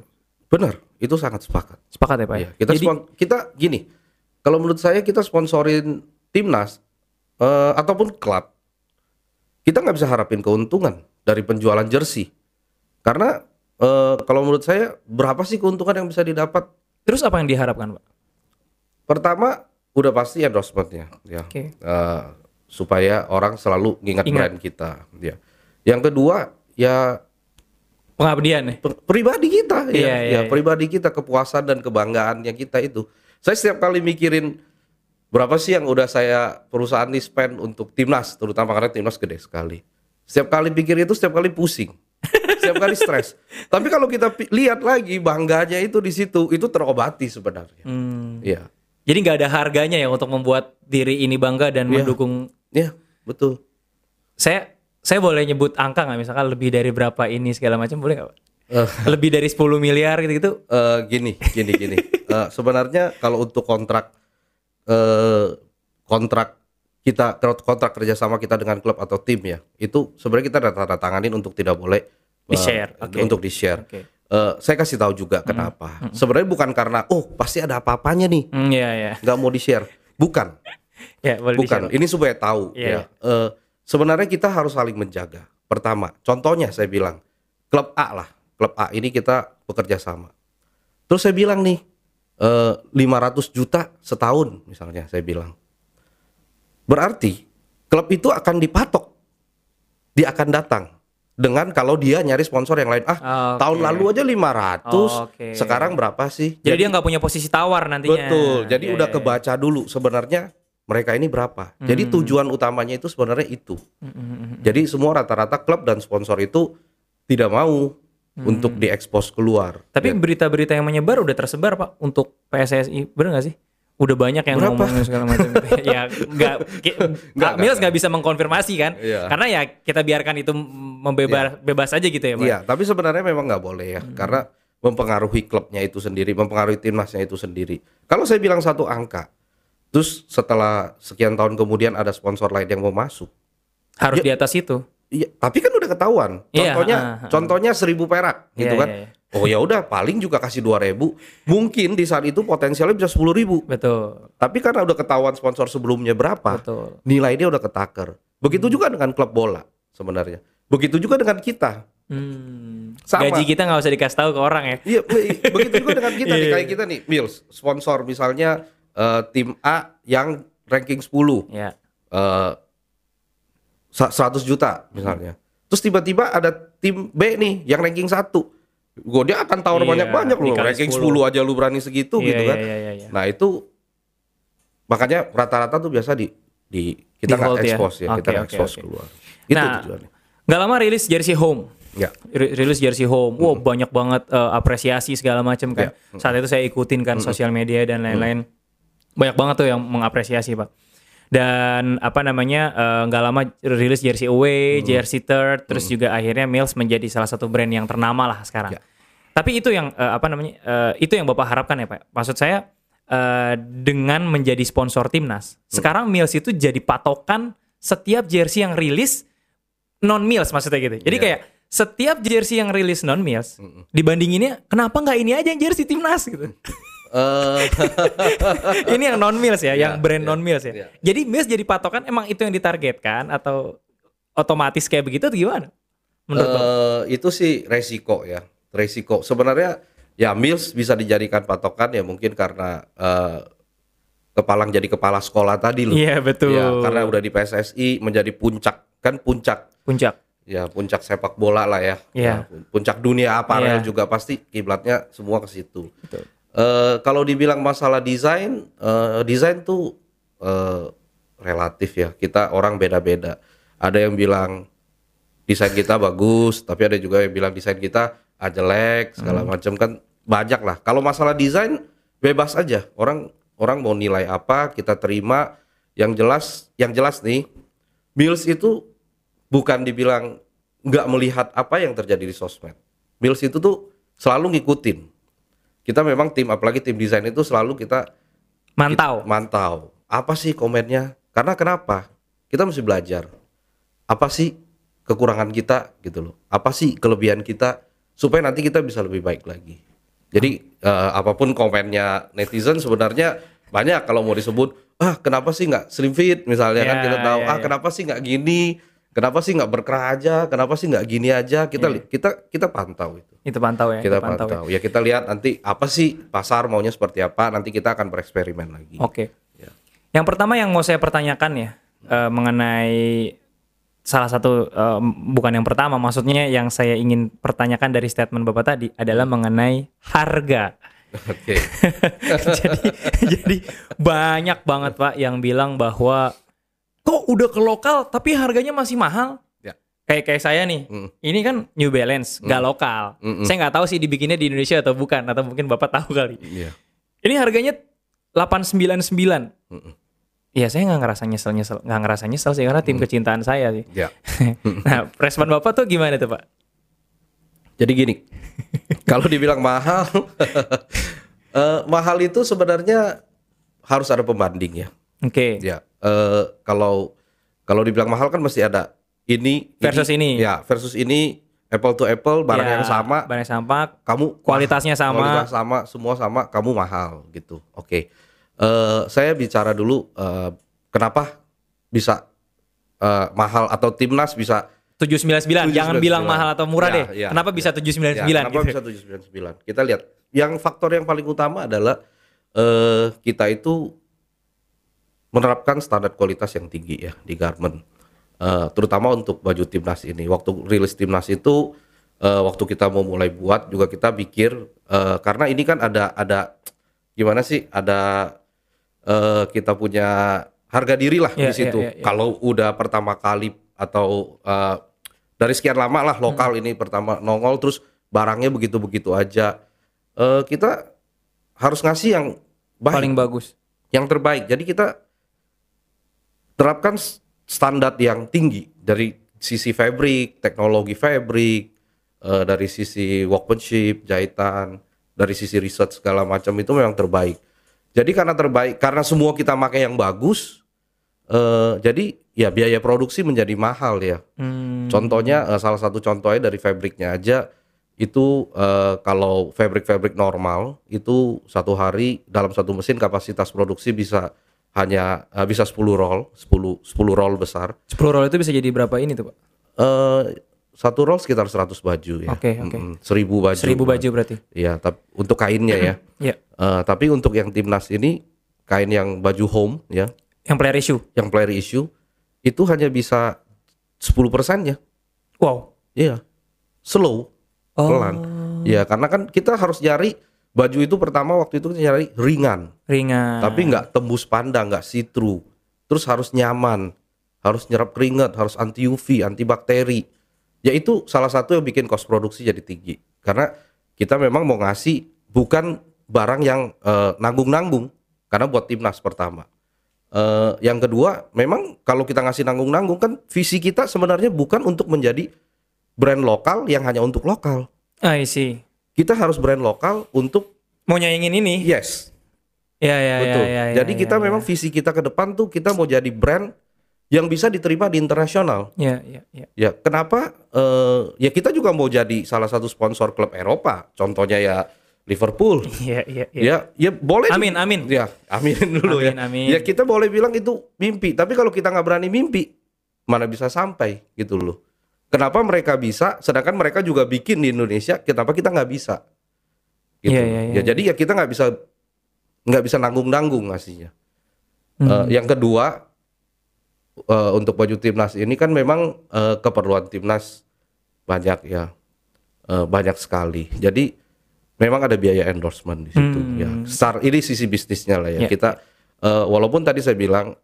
Benar, itu sangat sepakat. Sepakat ya pak? Iya, kita Jadi, kita gini. Kalau menurut saya kita sponsorin timnas eh, ataupun klub, kita nggak bisa harapin keuntungan dari penjualan jersey. Karena eh, kalau menurut saya berapa sih keuntungan yang bisa didapat? terus apa yang diharapkan pak? Pertama udah pasti endorsementnya, ya. Oke. Eh, supaya orang selalu nginget Ingat. brand kita, ya. Yang kedua ya Pengabdian ya? per- pribadi kita ya, Iya, ya iya, iya. pribadi kita kepuasan dan kebanggaannya kita itu. Saya setiap kali mikirin berapa sih yang udah saya perusahaan nih spend untuk timnas, terutama karena timnas gede sekali. Setiap kali pikir itu setiap kali pusing. setiap kali stres. Tapi kalau kita lihat lagi bangganya itu di situ, itu terobati sebenarnya. Hmm. Iya. Jadi nggak ada harganya ya untuk membuat diri ini bangga dan Iya. mendukung. Iya, betul. Saya saya boleh nyebut angka nggak misalkan lebih dari berapa ini segala macam boleh nggak? Eh. Lebih dari 10 miliar gitu-gitu? Eh, gini, gini, gini. Eh, sebenarnya kalau untuk kontrak eh kontrak kita kontrak kerjasama kita dengan klub atau tim ya, itu sebenarnya kita tanda tanganin untuk tidak boleh eh, Di-share, oke. untuk di share. Oke. saya kasih tahu juga kenapa. Sebenarnya bukan karena oh pasti ada apa-apanya nih, Hmm, iya ya. nggak mau di share. Bukan, Ya, boleh bukan. di-share. Ini supaya tahu Iya, ya. Eh, sebenarnya kita harus saling menjaga. Pertama, contohnya saya bilang klub A lah, klub A ini kita bekerja sama. Terus saya bilang nih eh, 500 juta setahun misalnya saya bilang. Berarti klub itu akan dipatok. Dia akan datang dengan kalau dia nyari sponsor yang lain. Ah, Oke. tahun lalu aja 500, Oke. sekarang berapa sih? Jadi, dia nggak punya posisi tawar nantinya. Betul. Jadi Iya, udah iya, kebaca dulu sebenarnya mereka ini berapa. Jadi Hmm. tujuan utamanya itu sebenarnya itu. Jadi semua rata-rata klub dan sponsor itu tidak mau untuk diekspos keluar. Hmm. Tapi Ya. berita-berita yang menyebar udah tersebar pak untuk PSSI, bener nggak sih? Udah banyak yang Berapa? ngomongin segala macam. ya nggak, Kak Mills nggak bisa mengkonfirmasi kan? Iya. Karena ya kita biarkan itu membebas bebas aja gitu ya pak. Iya, tapi sebenarnya memang nggak boleh ya, Hmm. karena mempengaruhi klubnya itu sendiri, mempengaruhi timnasnya itu sendiri. Kalau saya bilang satu angka, terus setelah sekian tahun kemudian ada sponsor lain yang mau masuk, Harus Ya. di atas itu. Iya, tapi kan udah ketahuan. Iya, Contohnya, ah, ah. contohnya seribu perak, gitu Iya, kan? iya, iya. Oh ya udah, paling juga kasih dua ribu. Mungkin di saat itu potensialnya bisa sepuluh ribu. Betul. Tapi karena udah ketahuan sponsor sebelumnya berapa, Betul. nilainya udah ketaker. Begitu juga dengan klub bola sebenarnya. Begitu juga dengan kita. Hmm. Sama. Gaji kita nggak usah dikasih tahu ke orang ya. Iya, be- begitu juga dengan kita nih. Iya. Kayak kita nih, Mills, sponsor misalnya eh, tim A yang ranking 10, Ya. eh, sa- 100 juta misalnya. Terus tiba-tiba ada tim B nih yang ranking 1. Gue dia akan tawar Iya, banyak-banyak loh. Ranking 10. 10 aja lu berani segitu Iya, gitu kan. iya, iya, iya. Nah, itu makanya rata-rata tuh biasa di di kita nggak ya? expose ya, kita Oke, nggak oke, expose oke. keluar. Itu nah, tujuannya. nggak lama rilis jersey home. Ya. Ri- rilis jersey home. Wow, banyak banget eh, apresiasi segala macam kan. Ya. Saat itu saya ikutin kan sosial media dan lain-lain. Banyak banget tuh yang mengapresiasi, Pak. Dan apa namanya eh, nggak lama rilis jersey away, jersey third, terus juga akhirnya Mills menjadi salah satu brand yang ternama lah sekarang. Ya. Tapi itu yang eh, apa namanya? eh, itu yang Bapak harapkan ya, Pak. Maksud saya eh, dengan menjadi sponsor timnas, sekarang Mills itu jadi patokan setiap jersey yang rilis non Mills maksudnya gitu. Jadi Iya. kayak setiap jersey yang rilis non Mills dibandinginnya kenapa nggak ini aja yang jersey timnas gitu. Eh, ini yang non Mills ya, yang Iya, brand iya, non Mills ya. iya. Jadi Mills jadi patokan emang itu yang ditargetkan atau otomatis kayak begitu atau gimana? Menurut? Eh, itu sih resiko ya resiko sebenarnya Ya Mills bisa dijadikan patokan ya mungkin karena eh, kepalang jadi kepala sekolah tadi loh. Iya, betul. Ya, karena udah di PSSI menjadi puncak kan puncak Puncak. ya puncak sepak bola lah ya. Iya. Ya, puncak dunia aparel Iya. juga pasti kiblatnya semua ke situ. Eh, kalau dibilang masalah desain, eh, desain tuh eh, relatif ya. Kita orang beda-beda. Ada yang bilang desain kita bagus, tapi ada juga yang bilang desain kita ah, jelek, segala macam kan banyak lah. Kalau masalah desain bebas aja. Orang orang mau nilai apa kita terima. Yang jelas, yang jelas nih, Mills itu bukan dibilang nggak melihat apa yang terjadi di sosmed. Mills itu tuh selalu ngikutin. Kita memang tim, apalagi tim desain itu selalu kita Mantau. mantau. Apa sih komennya? Karena kenapa? Kita mesti belajar. Apa sih kekurangan kita gitu loh? Apa sih kelebihan kita supaya nanti kita bisa lebih baik lagi. Jadi eh, apa pun komennya netizen sebenarnya banyak kalau mau disebut ah kenapa sih nggak slim fit misalnya kan Ya, kita tahu ya, ah ya. kenapa sih nggak gini kenapa sih nggak berkerah aja kenapa sih nggak gini aja kita Iya. kita kita pantau itu Itu pantau ya. kita itu pantau ya. pantau ya kita lihat nanti apa sih pasar maunya seperti apa nanti kita akan bereksperimen lagi Oke. Ya. Yang pertama yang mau saya pertanyakan ya eh, mengenai salah satu eh, bukan yang pertama, maksudnya yang saya ingin pertanyakan dari statement Bapak tadi adalah mengenai harga. oke jadi jadi banyak banget Pak yang bilang bahwa kok udah ke lokal tapi harganya masih mahal. Ya. Kayak kayak saya nih, Mm. ini kan New Balance, nggak lokal. Mm-mm. Saya nggak tahu sih dibikinnya di Indonesia atau bukan, atau mungkin Bapak tahu kali. Iya. Ini harganya 899. Mm-mm. Iya, saya nggak ngerasa nyesel nyesel, nggak ngerasa nyesel sih karena tim kecintaan saya sih. Ya. nah, respon bapak tuh gimana tuh pak? Jadi gini, kalau dibilang mahal, eh, mahal itu sebenarnya harus ada pembanding ya. Oke, Ya, eh, kalau kalau dibilang mahal kan mesti ada ini Versus ini. Ya, versus ini apple to apple barang Ya, yang sama, barang yang sama, kamu kualitasnya sama. kualitas sama, semua sama, kamu mahal gitu. Oke, Eh, saya bicara dulu eh, kenapa bisa eh, mahal atau timnas bisa 799. Jangan 799. bilang mahal atau murah Ya, deh. ya, Kenapa ya. bisa 799 Ya, kenapa gitu? bisa 799? Kita lihat. Yang faktor yang paling utama adalah eh kita itu menerapkan standar kualitas yang tinggi ya di garment. Eh, terutama untuk baju timnas ini. Waktu rilis timnas itu eh, waktu kita mau mulai buat juga kita pikir eh, karena ini kan ada ada gimana sih? Ada eh, kita punya harga diri lah Ya, di situ. ya, ya, ya. Kalau udah pertama kali atau eh, dari sekian lama lah lokal ini pertama nongol terus barangnya begitu-begitu aja. Eh, kita harus ngasih yang baik, Paling bagus. yang terbaik. Jadi kita terapkan standar yang tinggi dari sisi fabric, teknologi fabric, eh, dari sisi workmanship, jahitan, dari sisi research segala macam itu memang terbaik. Jadi karena terbaik, karena semua kita pakai yang bagus, eh, jadi ya biaya produksi menjadi mahal ya. Hmm, Contohnya eh, salah satu contohnya dari fabriknya aja itu eh, kalau fabrik-fabrik normal itu satu hari dalam satu mesin kapasitas produksi bisa hanya eh, bisa 10 roll, 10 10 roll besar. 10 roll itu bisa jadi berapa ini tuh pak? Eh satu roll sekitar 100 baju ya. Oke, oke. Mm-mm, 1000 baju. 1000 baju berarti. Iya, tapi untuk kainnya ya. Iya. Eh, tapi untuk yang timnas ini kain yang baju home ya, Yang player issue. yang player issue itu hanya bisa 10% ya. Wow. Iya. Slow. Oh. pelan. Ya karena kan kita harus nyari baju itu pertama waktu itu kita nyari ringan, Ringan. tapi nggak tembus pandang, nggak see through. Terus harus nyaman, harus nyerap keringat, harus anti UV, anti bakteri. Ya itu salah satu yang bikin cost produksi jadi tinggi. Karena kita memang mau ngasih bukan barang yang eh, nanggung-nanggung, karena buat timnas pertama. Eh, yang kedua, memang kalau kita ngasih nanggung-nanggung kan visi kita sebenarnya bukan untuk menjadi brand lokal yang hanya untuk lokal I see. Kita harus brand lokal untuk Mau nyaingin ini? yes Ya ya betul ya. ya, ya, jadi ya, kita ya. memang visi kita ke depan tuh kita mau jadi brand yang bisa diterima di internasional Ya ya ya. ya kenapa Eh, ya kita juga mau jadi salah satu sponsor klub Eropa contohnya ya Liverpool Iya iya iya. ya ya boleh Amin, amin. ya amin dulu ya Amin, amin. ya kita boleh bilang itu mimpi tapi kalau kita nggak berani mimpi mana bisa sampai gitu loh kenapa mereka bisa sedangkan mereka juga bikin di Indonesia kenapa kita nggak bisa gitu. Iya, iya, iya, ya jadi ya kita nggak bisa nggak bisa nanggung-nanggung ngasihnya. Eh, yang kedua eh, untuk baju timnas ini kan memang eh, keperluan timnas banyak ya Eh, banyak sekali. Jadi memang ada biaya endorsement di situ ya. Start ini sisi bisnisnya lah ya. Ya, kita eh, walaupun tadi saya bilang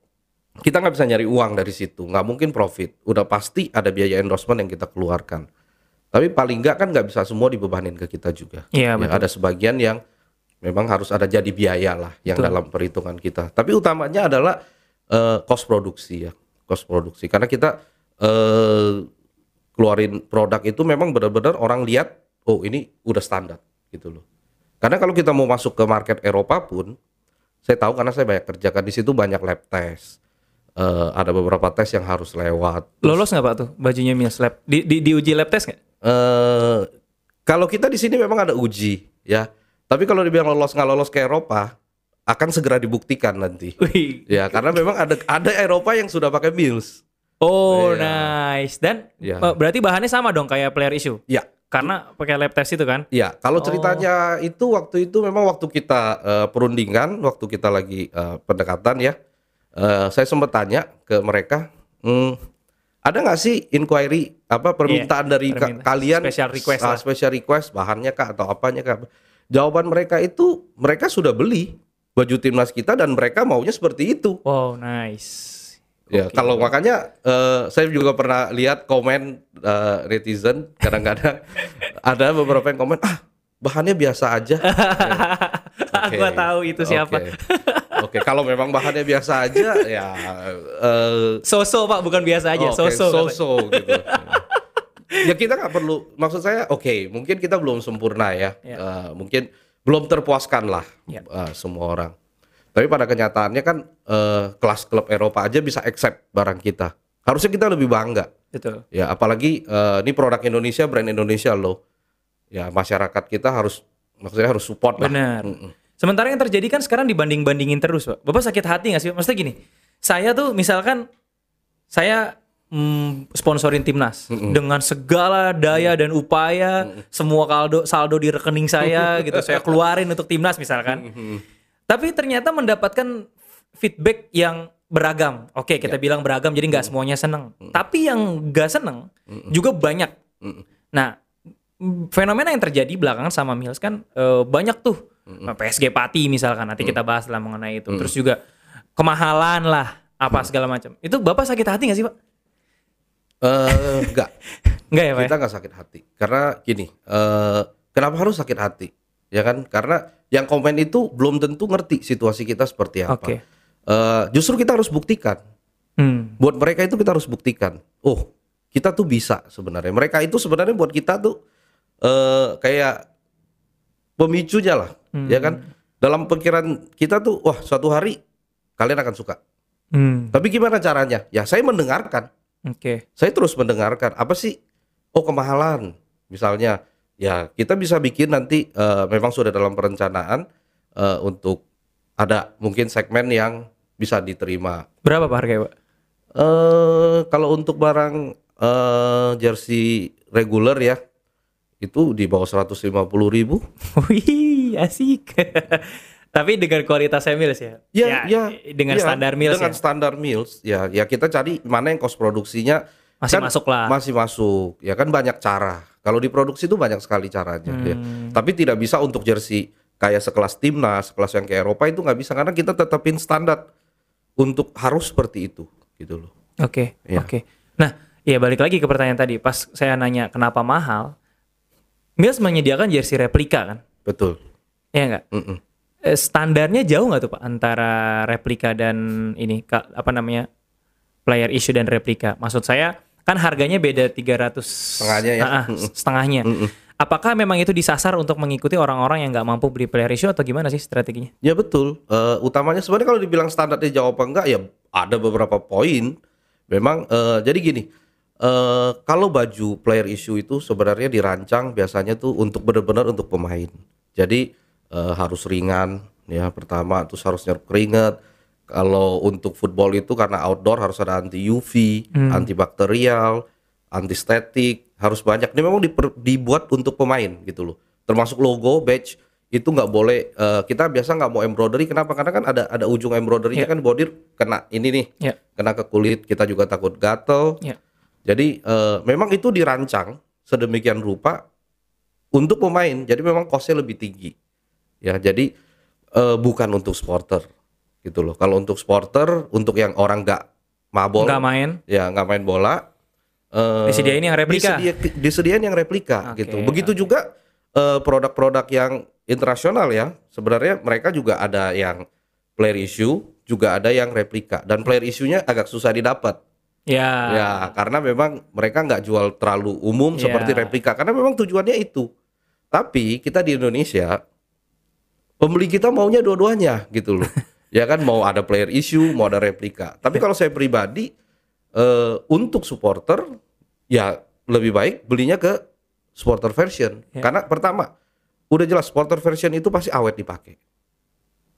kita nggak bisa nyari uang dari situ, nggak mungkin profit. Udah pasti ada biaya endorsement yang kita keluarkan. Tapi paling nggak kan nggak bisa semua dibebanin ke kita juga. Iya, Ya, betul. ada sebagian yang memang harus ada jadi biaya lah yang dalam perhitungan kita. Tapi utamanya adalah eh, cost produksi ya, cost produksi. Karena kita eh, keluarin produk itu memang benar-benar orang lihat, oh ini udah standar gitu loh. Karena kalau kita mau masuk ke market Eropa pun, saya tahu karena saya banyak kerjakan di situ banyak lab test. Eh, ada beberapa tes yang harus lewat. Lolos nggak Pak tuh bajunya Mills Lab? Di, di, diuji lab test nggak? eh kalau kita di sini memang ada uji ya. Tapi kalau dibilang lolos nggak lolos ke Eropa akan segera dibuktikan nanti. Wih. Ya karena memang ada ada Eropa yang sudah pakai Mills. Oh, Iya. nice. Dan eh, berarti bahannya sama dong kayak player issue. Ya, Karena pakai lab test itu kan? ya. Kalau ceritanya itu waktu itu memang waktu kita eh, perundingan, waktu kita lagi eh, pendekatan ya, eh, saya sempat tanya ke mereka, "Hmm, ada nggak sih inquiry apa permintaan dari ka- permintaan. kalian Special request lah. special request bahannya kak atau apanya kak jawaban mereka itu mereka sudah beli baju timnas kita dan mereka maunya seperti itu Wow, nice. ya kalau makanya eh, saya juga pernah lihat komen eh, netizen kadang-kadang ada beberapa yang komen ah bahannya biasa aja Oke. Gua tahu itu siapa. Oke. Kalau memang bahannya biasa aja ya eh, Soso Pak, bukan biasa aja. Oke, Soso. katanya. so-so gitu. ya kita nggak perlu, maksud saya, oke, mungkin kita belum sempurna ya, Ya. Eh, mungkin belum terpuaskan lah Ya. eh, semua orang. Tapi pada kenyataannya kan eh, kelas klub Eropa aja bisa accept barang kita. Harusnya kita lebih bangga. Betul. Ya, apalagi eh, ini produk Indonesia, brand Indonesia loh. Ya, masyarakat kita harus, maksudnya harus support lah. Benar. Sementara yang terjadi kan sekarang dibanding-bandingin terus, Pak. Bapak sakit hati nggak sih? Maksudnya gini, saya tuh misalkan saya mm, sponsorin timnas dengan segala daya dan upaya, semua saldo saldo di rekening saya gitu, saya keluarin untuk timnas misalkan. Tapi ternyata mendapatkan feedback yang beragam. Oke, kita bilang beragam, jadi nggak semuanya seneng. Tapi yang nggak seneng juga banyak. Nah, m- fenomena yang terjadi belakangan sama Mills kan eh, banyak tuh PSG Pati misalkan nanti kita bahas lah mengenai itu. Terus juga kemahalan lah apa segala macam. Itu Bapak sakit hati nggak sih, Pak? Eh, enggak. Enggak ya, Pak? ya? kita nggak sakit hati karena gini eh kenapa harus sakit hati ya kan karena yang komen itu belum tentu ngerti situasi kita seperti apa Oke. Eh, justru kita harus buktikan Hmm. buat mereka itu kita harus buktikan oh kita tuh bisa sebenarnya mereka itu sebenarnya buat kita tuh eh kayak pemicunya lah ya kan? Dalam pikiran kita tuh wah suatu hari kalian akan suka. Hmm. tapi gimana caranya? Ya saya mendengarkan. Oke. saya terus mendengarkan. Apa sih? Oh kemahalan. Misalnya ya kita bisa bikin nanti eh, memang sudah dalam perencanaan eh, untuk ada mungkin segmen yang bisa diterima. Berapa Pak harganya, Pak? eh kalau untuk barang eh, jersey reguler ya itu di bawah 150.000 ribu Wih, asik. Tapi dengan kualitas Mills ya? ya, ya Dengan ya, standar Mills dengan ya? standar Mills ya ya kita cari mana yang cost produksinya Masih kan masuk lah. Masih masuk. Ya kan banyak cara. Kalau diproduksi itu banyak sekali caranya ya. Hmm. Tapi tidak bisa untuk jersey kayak sekelas timnas, sekelas yang ke Eropa itu nggak bisa karena kita tetapin standar untuk harus seperti itu gitu loh. Oke, Iya. oke. Nah, ya balik lagi ke pertanyaan tadi. Pas saya nanya kenapa mahal, Mills menyediakan jersey replika kan? Betul. Iya nggak? Mm-mm. Eh, Standarnya jauh nggak tuh pak antara replika dan ini apa namanya player issue dan replika? Maksud saya kan harganya beda 300 Setengahnya ya. Ah, ah, setengahnya. Apakah memang itu disasar untuk mengikuti orang-orang yang nggak mampu beli player issue atau gimana sih strateginya? Ya betul. Eh, utamanya sebenarnya kalau dibilang standarnya jawab apa enggak ya ada beberapa poin. Memang eh, jadi gini. Eh kalau baju player issue itu sebenarnya dirancang biasanya tuh untuk benar-benar untuk pemain. Jadi eh, harus ringan ya pertama terus harus nyerap keringat. Kalau untuk football itu karena outdoor harus ada anti UV, antibakterial, anti statik, harus banyak. Ini memang diper- dibuat untuk pemain gitu loh. Termasuk logo, badge itu nggak boleh eh, kita biasa nggak mau embroidery kenapa karena kan ada ada ujung embroidery-nya Iya. kan bordir kena ini nih Ya. kena ke kulit kita juga takut gatel Ya. Jadi eh, memang itu dirancang sedemikian rupa untuk pemain. Jadi memang costnya lebih tinggi. Ya jadi eh, bukan untuk sporter gitu loh. Kalau untuk sporter untuk yang orang nggak mabol Nggak main. ya nggak main bola eh, Disediain yang replika. disedia- disediain yang replika Oke, gitu. begitu juga eh, produk-produk yang internasional ya. Sebenarnya mereka juga ada yang player issue juga ada yang replika. Dan player issue-nya agak susah didapat Ya. ya karena memang mereka nggak jual terlalu umum Ya. seperti replika karena memang tujuannya itu tapi kita di Indonesia pembeli kita maunya dua-duanya gitu loh ya kan mau ada player issue mau ada replika tapi kalau saya pribadi eh, untuk supporter ya lebih baik belinya ke supporter version Ya. karena pertama udah jelas supporter version itu pasti awet dipakai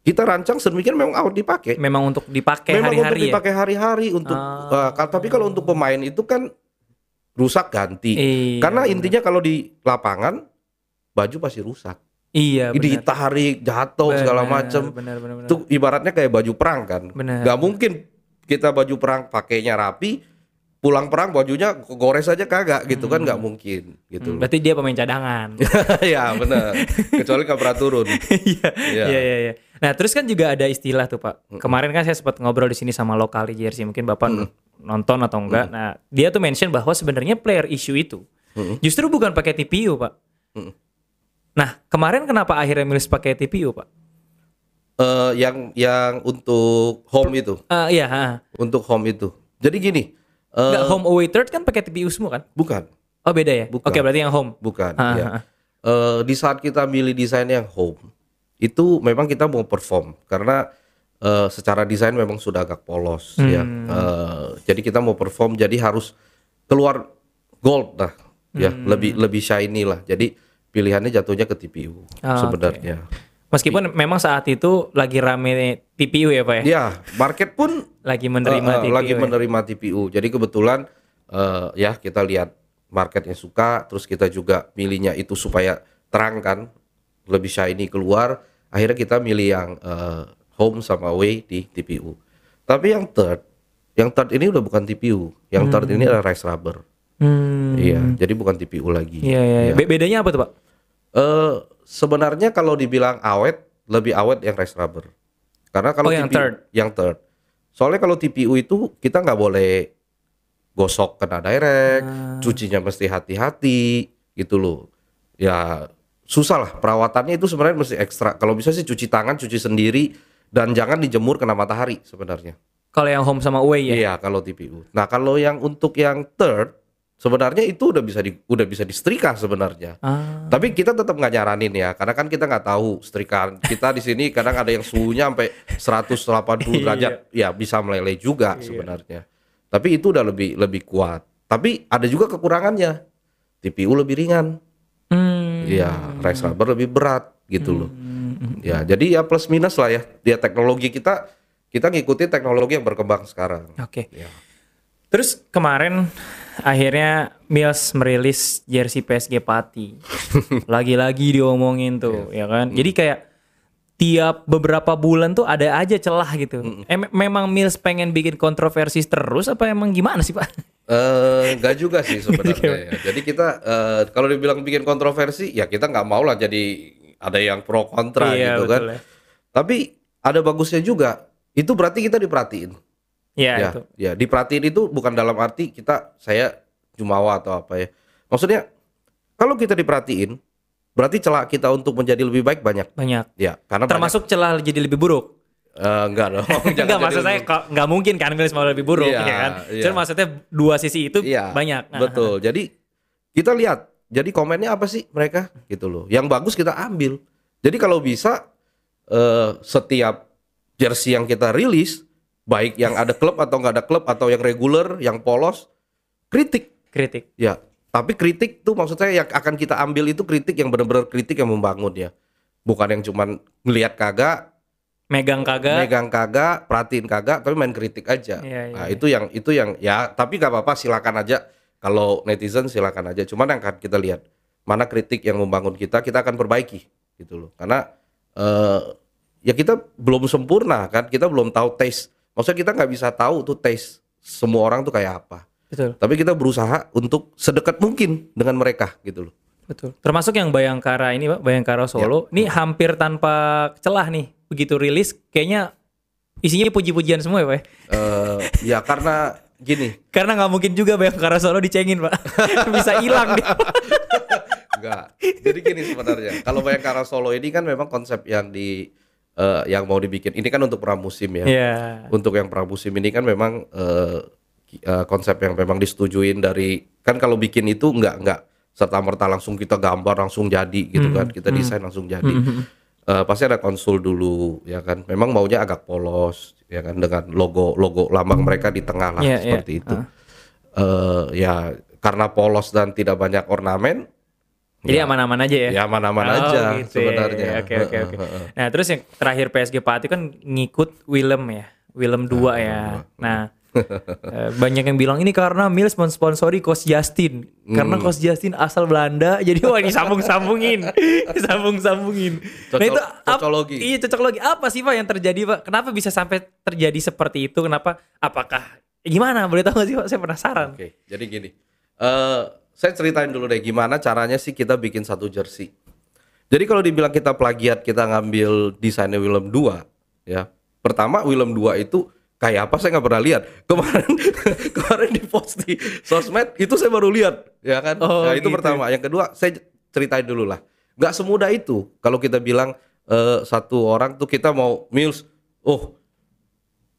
kita rancang sedemikian memang awet dipakai Memang untuk dipakai memang untuk hari-hari ya. dipakai hari-hari untuk Ah. uh, tapi kalau untuk pemain itu kan rusak ganti Iya, karena benar. intinya kalau di lapangan baju pasti rusak Iya, benar. ditarik jatuh segala Benar, macam itu ibaratnya kayak baju perang kan Benar. nggak mungkin kita baju perang pakainya rapi pulang perang bajunya gores aja kagak gitu kan nggak mungkin gitu Hmm, Berarti dia pemain cadangan. ya benar kecuali pernah turun Iya, Iya. iya, iya, iya. Nah, terus kan juga ada istilah tuh, Pak. Kemarin kan saya sempat ngobrol di sini sama lokal di jersey, mungkin Bapak nonton atau enggak. Nah, dia tuh mention bahwa sebenarnya player issue itu justru bukan pakai TPU, Pak. Mm. Nah, kemarin kenapa akhirnya milih pakai TPU, Pak? Eh, yang yang untuk home itu Ah, iya, ha. untuk home itu jadi gini Enggak home away third kan pakai TPU semua kan? bukan Oh, beda ya? Bukan. Oke, berarti yang home. Bukan. Ah, ya. ah. Eh, di saat kita milih desain yang home, itu memang kita mau perform karena eh, secara desain memang sudah agak polos ya. Hmm. Eh, jadi kita mau perform, jadi harus keluar gold lah, ya Hmm. lebih lebih shiny lah. Jadi pilihannya jatuhnya ke TPU Ah, sebenarnya. Meskipun memang saat itu lagi rame TPU ya, Pak ya? Ya, market pun Lagi menerima Eh, eh, TPU. lagi ya? menerima TPU. Jadi kebetulan eh, ya kita lihat marketnya suka, terus kita juga milihnya itu supaya terang kan, lebih shiny keluar. Akhirnya kita milih yang eh, home sama away di TPU. Tapi yang third, yang third ini udah bukan TPU, yang third ini adalah rice rubber. Hmm. Iya, jadi bukan TPU lagi. Iya, iya. iya. Be- Bedanya apa tuh, Pak? Eh, sebenarnya kalau dibilang awet, lebih awet yang rice rubber. Karena kalau Oh, yang TPU third. yang third. Soalnya kalau TPU itu kita nggak boleh gosok kena direct, Ah. cucinya mesti hati-hati gitu loh. Ya susah lah perawatannya itu sebenarnya mesti ekstra. Kalau bisa sih cuci tangan, cuci sendiri dan jangan dijemur kena matahari sebenarnya. Kalau yang home sama away ya? Iya, kalau TPU. Nah, kalau yang untuk yang third sebenarnya itu udah bisa di, udah bisa disetrika sebenarnya. Ah. Tapi kita tetap nggak nyaranin ya, karena kan kita nggak tahu setrikaan kita di sini kadang ada yang suhunya sampai 180 derajat, ya bisa meleleh juga sebenarnya. Tapi itu udah lebih lebih kuat. Tapi ada juga kekurangannya. TPU lebih ringan, Hmm. ya rice rubber lebih berat gitu loh. Ya, jadi ya plus minus lah ya. Dia teknologi kita kita ngikutin teknologi yang berkembang sekarang. Oke. Ya. Terus kemarin akhirnya Mills merilis jersey PSG Pati. Lagi-lagi diomongin tuh, Iya. ya kan? Jadi kayak tiap beberapa bulan tuh ada aja celah gitu. Em- memang Mills pengen bikin kontroversi terus apa emang gimana sih, Pak? Eh, enggak juga sih sebenarnya ya. Jadi kita eh, kalau dibilang bikin kontroversi, ya kita nggak mau lah jadi ada yang pro kontra Iya, gitu kan. ya. Tapi ada bagusnya juga. Itu berarti kita diperhatiin. Ya, ya, itu. ya diperhatiin itu bukan dalam arti kita saya jumawa atau apa ya. Maksudnya kalau kita diperhatiin, berarti celah kita untuk menjadi lebih baik banyak. Banyak. Ya, karena Termasuk celah jadi lebih buruk. banyak, eh, enggak dong. Enggak maksud saya kok nggak mungkin kan Mills mau lebih buruk Iya, ya kan. iya. Cuma maksudnya dua sisi itu Iya, banyak. Nah, Betul. Jadi kita lihat. Jadi komennya apa sih mereka gitu loh. Yang bagus kita ambil. Jadi kalau bisa eh, setiap jersey yang kita rilis, baik yang ada klub atau nggak ada klub atau yang reguler, yang polos, kritik. kritik. Ya. Tapi kritik tuh maksud saya yang akan kita ambil itu kritik yang benar-benar kritik yang membangun ya. Bukan yang cuman ngelihat kagak, Megang kagak. megang kagak, perhatiin kagak, tapi main kritik aja. Iya, iya, nah, iya. itu yang itu yang ya, tapi gak apa-apa silakan aja. Kalau netizen silakan aja. Cuman yang akan kita lihat mana kritik yang membangun kita, kita akan perbaiki gitu loh. Karena eh ya kita belum sempurna kan, kita belum tahu taste. Maksudnya kita nggak bisa tahu tuh taste semua orang tuh kayak apa. Betul. Tapi kita berusaha untuk sedekat mungkin dengan mereka gitu loh. Betul. Termasuk yang Bayangkara ini, Pak, Bayangkara Solo, ini hampir tanpa celah nih. Begitu rilis kayaknya isinya puji-pujian semua ya, Pak. ya? Eh ya karena gini, Karena nggak mungkin juga Bayangkara Solo dicengin, Pak. Bisa hilang dia. Enggak. Jadi gini sebenarnya. Kalau Bayangkara Solo ini kan memang konsep yang di eh, yang mau dibikin. Ini kan untuk pramusim ya. Iya. Untuk yang pramusim ini kan memang eh, eh, konsep yang memang disetujuin dari kan kalau bikin itu enggak enggak serta merta langsung kita gambar langsung jadi gitu kan. Kita desain langsung jadi. Eh, pasti ada konsul dulu ya kan. Memang maunya agak polos ya kan dengan logo logo lambang mereka di tengah lah iya. seperti itu. Eh, ya karena polos dan tidak banyak ornamen Jadi aman-aman aja ya. Ya aman-aman Oh, aja gitu ya. sebenarnya. Oke oke oke. Nah, terus yang terakhir PSG Pati kan ngikut Willem ya. Willem 2 ya. Nah, banyak yang bilang ini karena Mills mensponsori Coach Justin. Karena Hmm. Coach Justin asal Belanda, jadi wah disambung-sambungin. Disambung-sambungin. Nah, Cocok- itu ap- cocokologi. Iya, cocokologi. Apa sih Pak yang terjadi, Pak? Kenapa bisa sampai terjadi seperti itu? Kenapa? Apakah gimana? Boleh tahu nggak sih, Pak? Saya penasaran. Oke, jadi gini. Eh, saya ceritain dulu deh gimana caranya sih kita bikin satu jersey. Jadi kalau dibilang kita plagiat, kita ngambil desainnya Willem 2, ya. Pertama Willem 2 itu kayak apa saya nggak pernah lihat. Kemarin kemarin di post di sosmed itu saya baru lihat, ya kan. Oh, Nah, itu gitu. pertama. Yang kedua saya ceritain dulu lah. Nggak semudah itu kalau kita bilang eh, satu orang tuh kita mau Mills, oh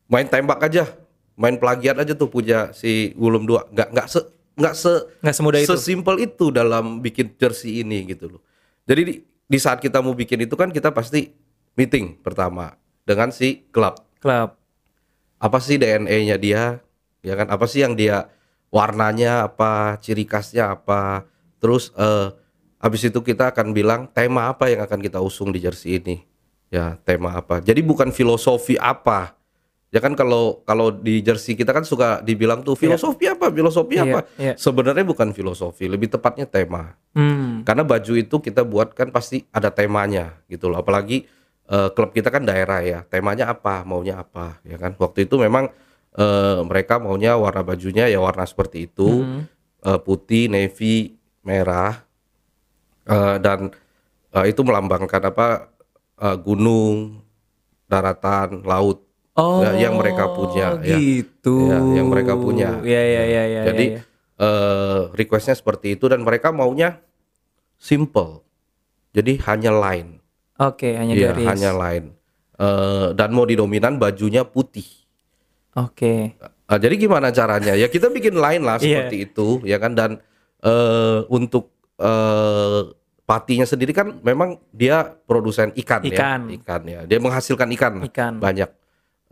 main tembak aja, main plagiat aja tuh punya si Willem 2. Nggak nggak se nggak se Nggak semudah itu. sesimpel itu dalam bikin jersey ini gitu loh. Jadi di, di saat kita mau bikin itu kan kita pasti meeting pertama dengan si klub. Klub. Apa sih DNA-nya dia? Ya kan apa sih yang dia warnanya apa, ciri khasnya apa. Terus eh habis itu kita akan bilang tema apa yang akan kita usung di jersey ini. Ya, tema apa. Jadi bukan filosofi apa. Ya kan kalau kalau di jersey kita kan suka dibilang tuh filosofi apa, filosofi Iya, apa. iya. Sebenarnya bukan filosofi, lebih tepatnya tema. Hmm. Karena baju itu kita buat kan pasti ada temanya gitu loh. Apalagi eh, klub kita kan daerah ya. Temanya apa, maunya apa, ya kan. Waktu itu memang eh, mereka maunya warna bajunya ya warna seperti itu. Eh, putih, navy, merah. Eh, dan eh, itu melambangkan apa? eh, gunung, daratan, laut. Oh, Ya, yang mereka punya, ya. gitu. Ya, yang mereka punya. Ya, ya, ya, ya. Jadi ya, ya. eh, requestnya seperti itu dan mereka maunya simple. Jadi hanya line. Oke, hanya Iya, garis. hanya line. Eh, dan mau dominan bajunya putih. Oke. Eh, jadi gimana caranya? Ya kita bikin line lah Iya. seperti itu, ya kan. Dan eh, untuk eh, patinya sendiri kan memang dia produsen ikan, Ikan. ya, ikan ya. Dia menghasilkan ikan, Ikan. banyak.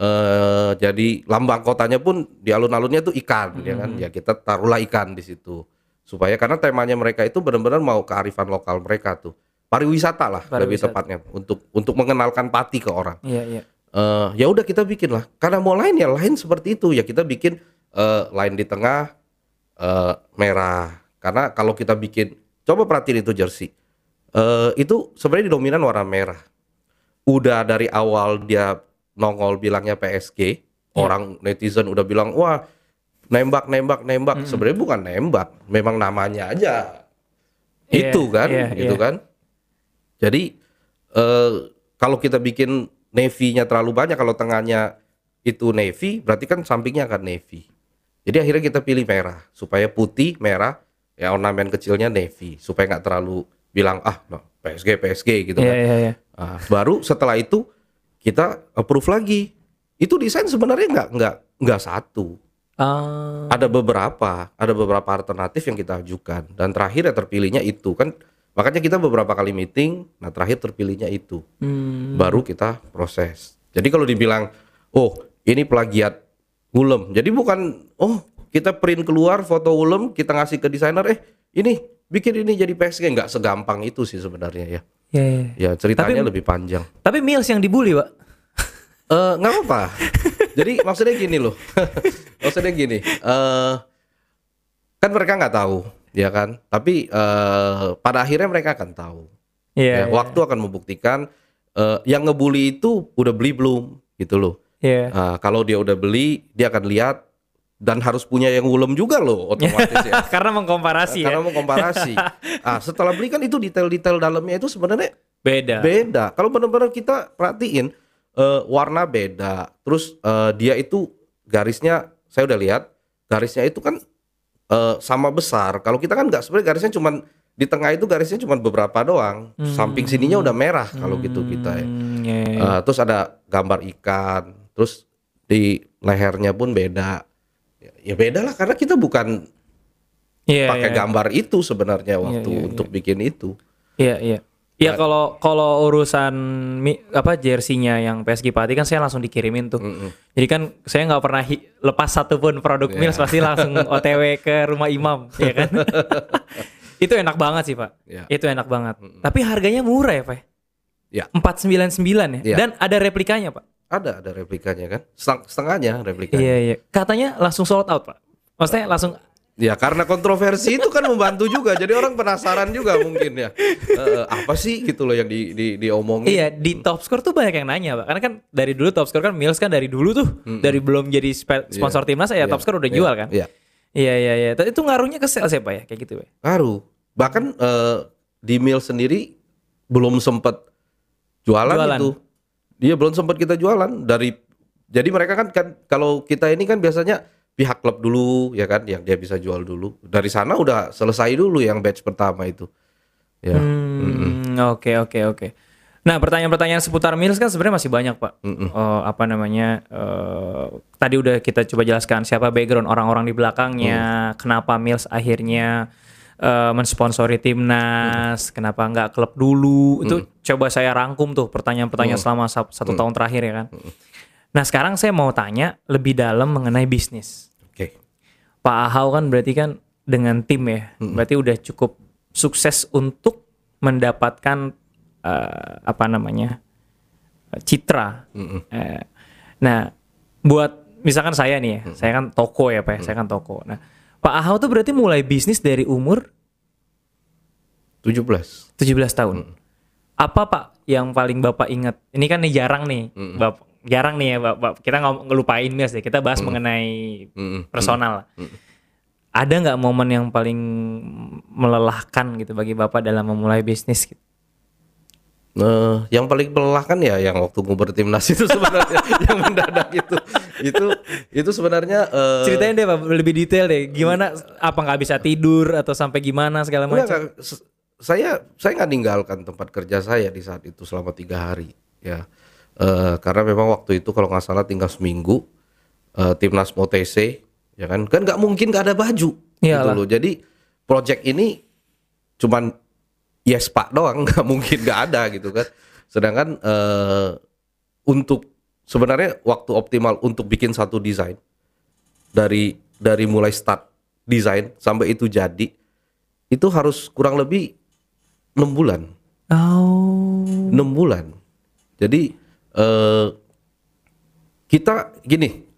Eh, jadi lambang kotanya pun di alun-alunnya tuh ikan, ya Hmm. kan. Ya kita taruhlah ikan di situ supaya karena temanya mereka itu benar-benar mau kearifan lokal mereka tuh pariwisata lah lebih Pariwisata. tepatnya untuk untuk mengenalkan pati ke orang. Iya, iya. eh ya udah kita bikin lah. Karena mau lain ya lain seperti itu. Ya kita bikin eh line di tengah eh merah. Karena kalau kita bikin coba perhatiin itu jersey. Eh itu sebenarnya dominan warna merah. Udah dari awal dia nongol bilangnya PSG orang netizen udah bilang wah nembak nembak nembak. Sebenarnya bukan nembak memang namanya aja. Iya, itu kan iya, gitu iya. kan jadi eh kalau kita bikin navy-nya terlalu banyak kalau tengahnya itu navy berarti kan sampingnya akan navy. Jadi akhirnya kita pilih merah supaya putih merah ya ornamen kecilnya navy supaya nggak terlalu bilang ah no, PSG PSG gitu Iya, kan. iya, iya. Ah, baru setelah itu kita approve lagi. Itu desain sebenarnya nggak nggak nggak satu. Ah, ada beberapa ada beberapa alternatif yang kita ajukan. Dan terakhir ya terpilihnya itu kan makanya kita beberapa kali meeting nah terakhir terpilihnya itu hmm, baru kita proses jadi kalau dibilang oh ini plagiat Ulem jadi bukan oh kita print keluar foto Ulem kita ngasih ke desainer eh ini bikin ini jadi PSG nggak segampang itu sih sebenarnya ya iya, iya. ya ceritanya Tapi- lebih panjang Tapi Mills yang dibully, Pak. Eh nggak apa-apa. Jadi maksudnya gini loh. maksudnya gini. eh kan mereka nggak tahu, ya kan. Tapi eh pada akhirnya mereka akan tahu. Iya, Ya, iya. Waktu akan membuktikan eh, yang ngebully itu udah beli belum gitu loh. Iya. Ah, kalau dia udah beli, dia akan lihat dan harus punya yang ulem juga loh otomatis ya. Karena mengkomparasi ya. Karena mau komparasi. ah, setelah beli kan itu detail-detail dalamnya itu sebenarnya Beda. beda. Kalau benar-benar kita perhatiin eh, warna beda, terus eh, dia itu garisnya saya udah lihat garisnya itu kan eh, sama besar. Kalau kita kan nggak sebenarnya garisnya cuman di tengah itu garisnya cuman beberapa doang. Samping sininya udah merah kalau gitu kita ya. Hmm, iya, iya. Eh, terus ada gambar ikan, terus di lehernya pun beda. Ya, ya beda lah karena kita bukan Iya, pakai iya. gambar itu sebenarnya waktu iya, iya. untuk bikin itu. Iya, iya. Ya kalau kalau urusan mi, apa jersinya yang PSG Pati kan saya langsung dikirimin tuh. Jadi kan saya nggak pernah hi- lepas satupun produk Iya. Mills pasti langsung OTW ke rumah Imam, ya kan? itu enak banget sih pak. Iya. Itu enak banget. Tapi harganya murah ya pak. Ya. Empat sembilan sembilan ya. Iya. Dan ada replikanya pak. Ada ada replikanya kan, Seteng- setengahnya replikanya. Iya iya. Katanya langsung sold out pak. Maksudnya langsung Ya karena kontroversi itu kan membantu juga, jadi orang penasaran juga mungkin ya. Eh, apa sih gitu loh yang di, di diomongin? Iya di top score tuh banyak yang nanya pak karena kan dari dulu top score kan Mills kan dari dulu tuh dari belum jadi spe- sponsor timnas ya Iya. top score udah jual kan Iya. iya iya iya Tapi itu ngaruhnya ke sales ya pak ya kayak gitu pak Ngaruh. Bahkan eh, di Mil sendiri belum sempat jualan, Jualan. itu. Dia belum sempat kita jualan dari jadi mereka kan kan kalau kita ini kan biasanya pihak klub dulu ya kan yang dia bisa jual dulu. Dari sana udah selesai dulu yang batch pertama itu. Ya. Hmm, oke oke oke. Nah pertanyaan-pertanyaan seputar Mills kan sebenarnya masih banyak pak. Oh, apa namanya eh, tadi udah kita coba jelaskan siapa background orang-orang di belakangnya kenapa Mills akhirnya eh, mensponsori timnas kenapa nggak klub dulu. Itu coba saya rangkum tuh pertanyaan-pertanyaan selama sa- satu tahun terakhir ya kan. Nah sekarang saya mau tanya lebih dalam mengenai bisnis. Pak Ahau kan berarti kan dengan tim ya, berarti udah cukup sukses untuk mendapatkan eh, apa namanya eh, citra. Eh, nah, buat misalkan saya nih ya, saya kan toko ya pak, ya, saya kan toko. Nah, Pak Ahau tuh berarti mulai bisnis dari umur 17. 17 tahun. Apa Pak yang paling Bapak ingat? Ini kan nih jarang nih, Bapak jarang nih ya Bapak. Kita nggak ngelupain Mills deh. Kita bahas mengenai Mm-mm. personal. lah. Ada nggak momen yang paling melelahkan gitu bagi Bapak dalam memulai bisnis? Gitu? Nah, yang paling melelahkan ya yang waktu nguber timnas itu sebenarnya yang mendadak itu. Itu itu sebenarnya eh, Ceritain deh Pak lebih detail deh. Gimana? Apa nggak bisa tidur atau sampai gimana segala macam? saya saya nggak ninggalkan tempat kerja saya di saat itu selama tiga hari ya Eh, karena memang waktu itu kalau nggak salah tinggal seminggu eh, timnas mau TC ya kan? Kan nggak mungkin nggak ada baju. Gitu Iyalah. loh. Jadi project ini cuman yes pak doang. Nggak mungkin nggak ada gitu kan? Sedangkan eh, untuk sebenarnya waktu optimal untuk bikin satu desain dari dari mulai start desain sampai itu jadi itu harus kurang lebih enam bulan. Oh. enam bulan. Jadi eh, kita gini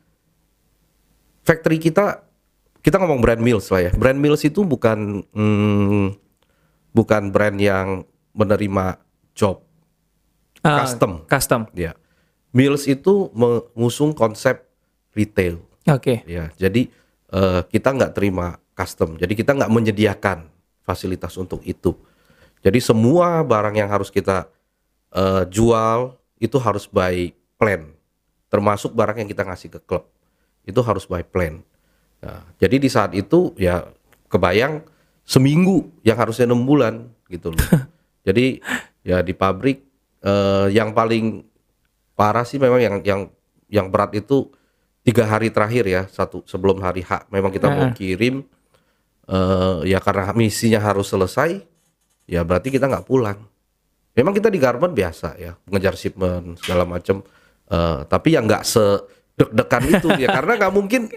factory kita kita ngomong brand Mills lah ya brand Mills itu bukan hmm, bukan brand yang menerima job Ah, Custom. Custom. ya Mills itu mengusung konsep retail Oke. Ya, jadi eh, kita nggak terima custom. Jadi kita nggak menyediakan fasilitas untuk itu. Jadi semua barang yang harus kita eh, jual itu harus by plan. Termasuk barang yang kita ngasih ke klub. Itu harus by plan. Nah, jadi di saat itu ya kebayang seminggu yang harusnya enam bulan gitu loh. jadi ya di pabrik eh, yang paling parah sih memang yang yang yang berat itu tiga hari terakhir ya satu sebelum hari H memang kita mau kirim eh ya karena misinya harus selesai ya berarti kita nggak pulang memang kita di garment biasa ya mengejar shipment segala macam Eh, tapi yang nggak sedek-dekan itu ya karena nggak mungkin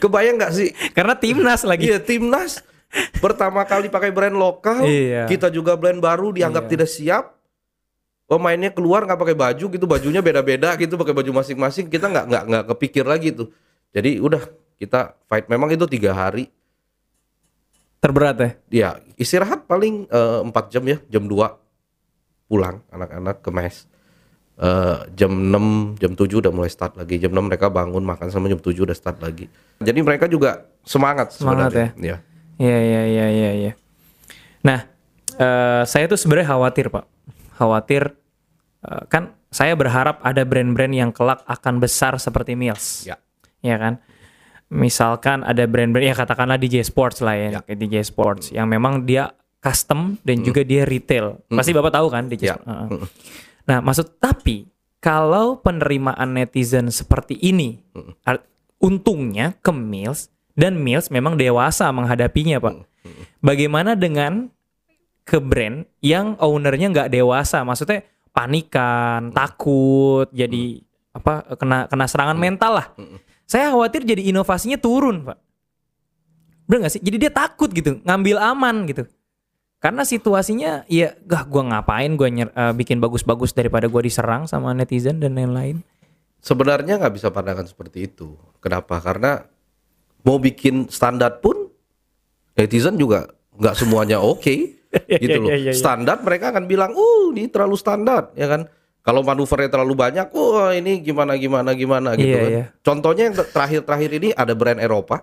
kebayang nggak sih Karena timnas lagi. Iya timnas pertama kali pakai brand lokal, Iya. kita juga brand baru dianggap tidak siap. Pemainnya keluar nggak pakai baju gitu, bajunya beda-beda gitu, pakai baju masing-masing. Kita nggak nggak nggak kepikir lagi tuh. Jadi udah kita fight. Memang itu tiga hari. Terberat ya. Ya istirahat paling eh, empat jam ya, jam 2 pulang anak-anak ke mes. Eh, jam 6, jam 7 udah mulai start lagi. Jam 6 mereka bangun makan sama jam 7 udah start lagi. Jadi mereka juga semangat, Semangat sebenarnya. Ya. Iya iya iya iya. iya. Nah, eh, saya tuh sebenarnya khawatir pak, khawatir eh, kan saya berharap ada brand-brand yang kelak akan besar seperti Mills, Ya. ya kan? Misalkan ada brand-brand ya katakanlah DJ Sports lah ya, Ya. DJ Sports yang memang dia custom dan juga dia retail. Pasti bapak tahu kan DJ. Ya. Sports? Heeh. Nah, maksud tapi kalau penerimaan netizen seperti ini, ar- untungnya ke Mills dan Mills memang dewasa menghadapinya, Pak. Bagaimana dengan ke brand yang ownernya nggak dewasa, maksudnya panikan, takut, jadi apa kena kena serangan mental lah. Saya khawatir jadi inovasinya turun, Pak. Bener nggak sih? Jadi dia takut gitu, ngambil aman gitu. Karena situasinya ya gah gua ngapain gua nyer- eh, bikin bagus-bagus daripada gua diserang sama netizen dan lain-lain. Sebenarnya nggak bisa pandangan seperti itu. Kenapa? Karena mau bikin standar pun netizen juga nggak semuanya oke gitu loh. Iya, iya, iya. Standar mereka akan bilang, "Uh, ini terlalu standar," ya kan? Kalau manuvernya terlalu banyak, "Oh, ini gimana gimana gimana" gitu Iya, kan. iya. Contohnya yang terakhir-terakhir ini ada brand Eropa.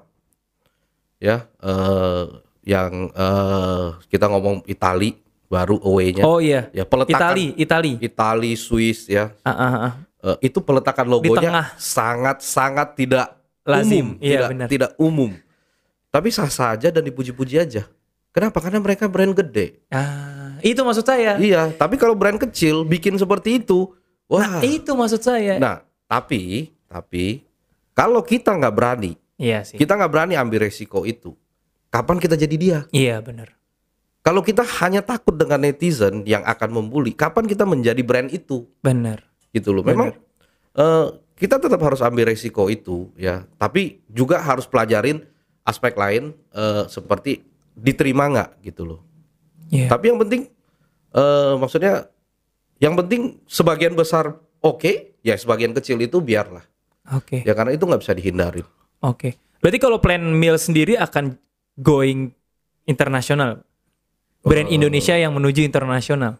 Ya, eh yang eh kita ngomong Itali baru away-nya. Oh iya. Ya, peletakan Itali, Itali. Itali, Swiss ya. Ah, ah, ah. Eh, itu peletakan logonya sangat-sangat tidak Lazim, umum, iya, tidak benar. tidak umum. Tapi sah saja dan dipuji-puji aja. Kenapa? Karena mereka brand gede. Ah, itu maksud saya. Iya, tapi kalau brand kecil bikin seperti itu, wah. Itu maksud saya. Nah, tapi tapi kalau kita nggak berani, iya sih. kita nggak berani ambil resiko itu. Kapan kita jadi dia? Iya, benar. Kalau kita hanya takut dengan netizen yang akan membuli, kapan kita menjadi brand itu? Benar. gitu loh. Memang eh, kita tetap harus ambil resiko itu ya, tapi juga harus pelajarin aspek lain eh, seperti diterima nggak gitu loh. Iya. Tapi yang penting eh, maksudnya yang penting sebagian besar oke, ya sebagian kecil itu biarlah. Oke. Ya karena itu nggak bisa dihindarin. Oke. Berarti kalau plan meal sendiri akan going internasional. Brand Oh. Indonesia yang menuju internasional.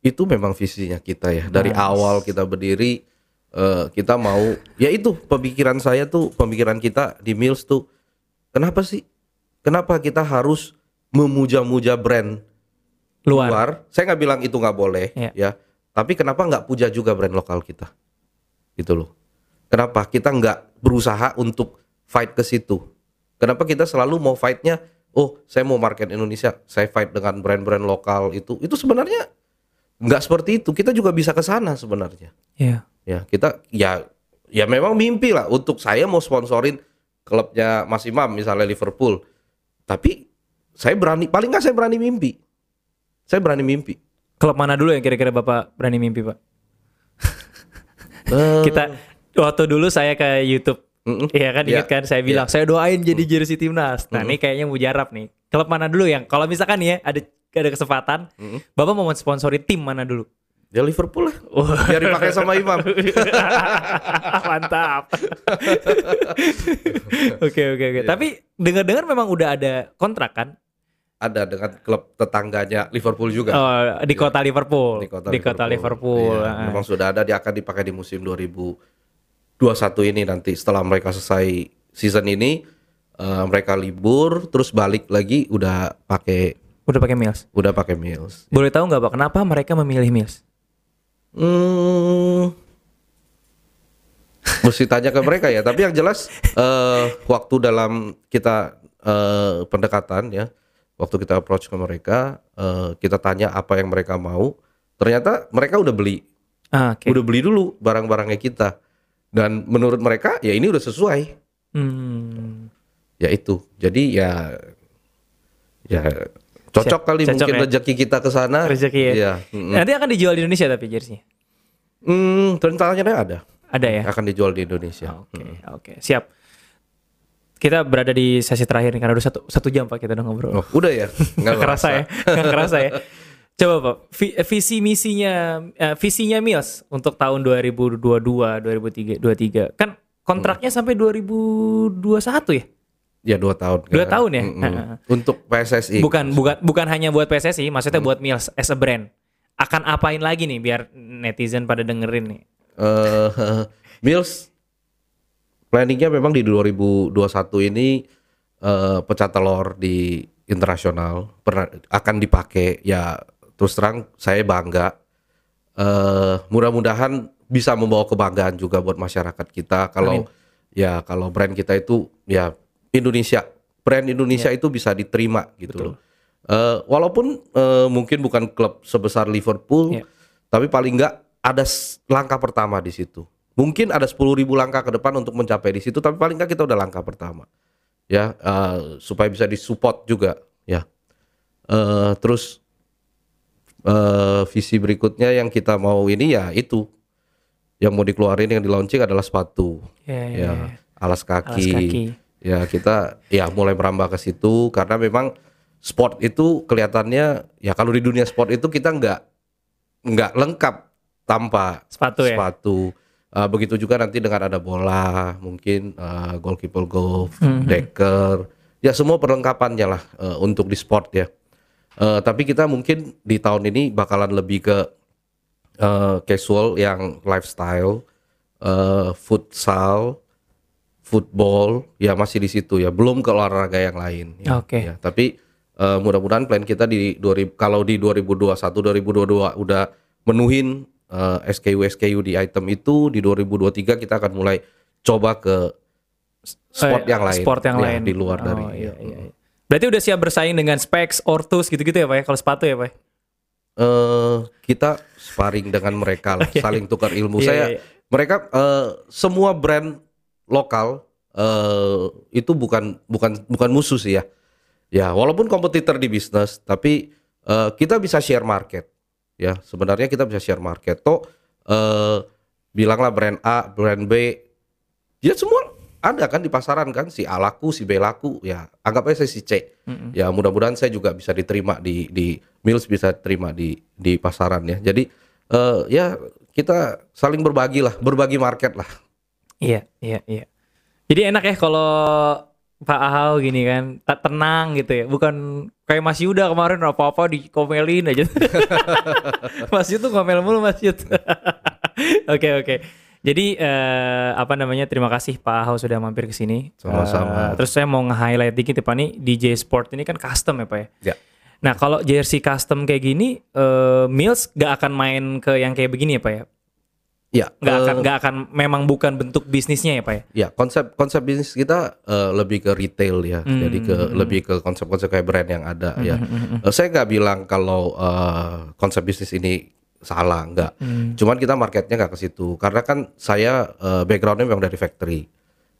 Itu memang visinya kita ya. Dari Nice. awal kita berdiri eh, kita mau ya itu pemikiran saya tuh pemikiran kita di Mills tuh kenapa sih? Kenapa kita harus memuja-muja brand Luar. luar. Saya nggak bilang itu nggak boleh, Iya. ya. Tapi kenapa nggak puja juga brand lokal kita? Gitu loh. Kenapa kita nggak berusaha untuk fight ke situ? Kenapa kita selalu mau fightnya? Oh, saya mau market Indonesia, saya fight dengan brand-brand lokal itu. Itu sebenarnya nggak seperti itu. Kita juga bisa ke sana sebenarnya. Iya. Ya, kita ya ya memang mimpi lah untuk saya mau sponsorin klubnya Mas Imam misalnya Liverpool. Tapi saya berani, paling nggak saya berani mimpi. Saya berani mimpi. Klub mana dulu yang kira-kira Bapak berani mimpi, Pak? Eh, Kita waktu dulu saya ke YouTube Mm-mm. Iya kan ingat Iya, kan saya bilang saya doain jadi jersey timnas. Nah, ini kayaknya mujarab nih. Klub mana dulu yang kalau misalkan ya ada ada kesempatan, Bapak mau sponsori tim mana dulu? Ya Liverpool lah. Biar dipakai sama Imam. Mantap. Oke oke oke. Tapi dengar-dengar memang udah ada kontrak kan? Ada dengan klub tetangganya Liverpool juga. Oh, di kota Liverpool. Di kota Liverpool. Iya, Ah. memang sudah ada dia akan dipakai di musim 2021 ini nanti setelah mereka selesai season ini eh, mereka libur terus balik lagi udah pakai Udah pakai Mills. udah pakai Mills. Boleh tahu nggak Pak kenapa mereka memilih Mills? Hmm, mesti tanya ke mereka ya. Tapi yang jelas eh, waktu dalam kita eh, pendekatan ya, waktu kita approach ke mereka, eh, kita tanya apa yang mereka mau. Ternyata mereka udah beli, Ah, oke. udah beli dulu barang-barangnya kita. Dan menurut mereka ya ini udah sesuai. Hmm. Ya itu. Jadi ya ya cocok Siap. kali Cocok mungkin ya. rezeki kita ke sana. Rezeki ya. Iya. mm-mm. Nanti akan dijual di Indonesia tapi jersey. Hmm, rencananya ada. Ada ya? Akan dijual di Indonesia. Oke, oke, siap. Kita berada di sesi terakhir nih karena udah satu, satu jam pak kita udah ngobrol. Oh, udah ya? Nggak kerasa ya, nggak kerasa ya. Coba pak, vi- visi misinya, eh, visinya Mills untuk tahun 2022, 2023, kan kontraknya Hmm. sampai 2021 ya? Ya dua tahun. Dua kan? tahun ya? Mm-mm. Heeh. Untuk PSSI. Bukan, bukan, bukan hanya buat PSSI, maksudnya Hmm. buat Mills as a brand. akan apain lagi nih biar netizen pada dengerin nih? eh Mills planningnya memang di 2021 ini eh pecah telur di internasional akan dipakai ya terus terang saya bangga eh mudah-mudahan bisa membawa kebanggaan juga buat masyarakat kita kalau ya kalau brand kita itu ya Indonesia brand Indonesia itu bisa diterima gitu loh. Eh, walaupun eh, mungkin bukan klub sebesar Liverpool Iya. tapi paling nggak ada langkah pertama di situ. Mungkin ada 10.000 ribu langkah ke depan untuk mencapai di situ, tapi paling nggak kita udah langkah pertama, ya eh, supaya bisa disupport juga, ya. Eh, terus eh, visi berikutnya yang kita mau ini ya itu, yang mau dikeluarin yang di launching adalah sepatu, Ya, ya, ya, ya. alas kaki. Alas kaki. Ya kita ya mulai merambah ke situ karena memang sport itu kelihatannya ya kalau di dunia sport itu kita nggak nggak lengkap tanpa Sepatu ya? sepatu. Uh, begitu juga nanti dengan ada bola, mungkin uh, goalkeeper golf, Mhm. decker, ya semua perlengkapannya lah uh, untuk di sport ya. Uh, tapi kita mungkin di tahun ini bakalan lebih ke uh, casual yang lifestyle, uh, futsal, football, ya masih di situ ya. Belum ke olahraga yang lain. Ya, Oke. ya. Tapi uh, mudah-mudahan plan kita di 2000 kalau di 2021 2022 udah menuhin uh, SKU SKU di item itu di 2023 kita akan mulai coba ke sport Eh, yang lain. Sport yang Ya, lain. di luar Oh, dari. iya, ya. iya, iya. Berarti udah siap bersaing dengan Specs, Ortus gitu-gitu ya Pak ya? Kalau sepatu ya Pak? eh kita sparring dengan mereka lah, saling tukar ilmu. Iya, Saya iya, iya. mereka eh, semua brand lokal eh itu bukan bukan bukan musuh sih ya. Ya, walaupun kompetitor di bisnis, tapi eh, kita bisa share market. Ya, sebenarnya kita bisa share market. Toh eh bilanglah brand A, brand B, ya semua ada kan di pasaran kan si A laku, si B laku, ya anggap aja saya si C. Ya mudah-mudahan saya juga bisa diterima di di Mills bisa terima di di pasaran ya. Jadi eh ya kita saling berbagi lah, berbagi market lah. Iya, iya, iya. Jadi enak ya kalau Pak Ahau gini kan, tak tenang gitu ya. Bukan kayak Mas Yuda kemarin apa-apa dikomelin aja. Mas Yuda tuh ngomel mulu Mas Yuda. Oke, oke. Jadi eh, apa namanya? Terima kasih Pak Ahau sudah mampir ke sini. Sama-sama. Eh, terus saya mau nge-highlight dikit ya Pak nih DJ Sport ini kan custom ya Pak ya. Ya. Nah, kalau jersey custom kayak gini eh, Mills gak akan main ke yang kayak begini ya Pak ya? Ya, Nggak eh, akan nggak akan memang bukan bentuk bisnisnya ya Pak ya? ya konsep konsep bisnis kita eh, lebih ke retail ya. Jadi ke lebih ke konsep-konsep kayak brand yang ada ya. Eh, saya nggak bilang kalau eh, konsep bisnis ini salah, nggak. Cuman kita marketnya nggak ke situ karena kan saya eh, backgroundnya memang dari factory.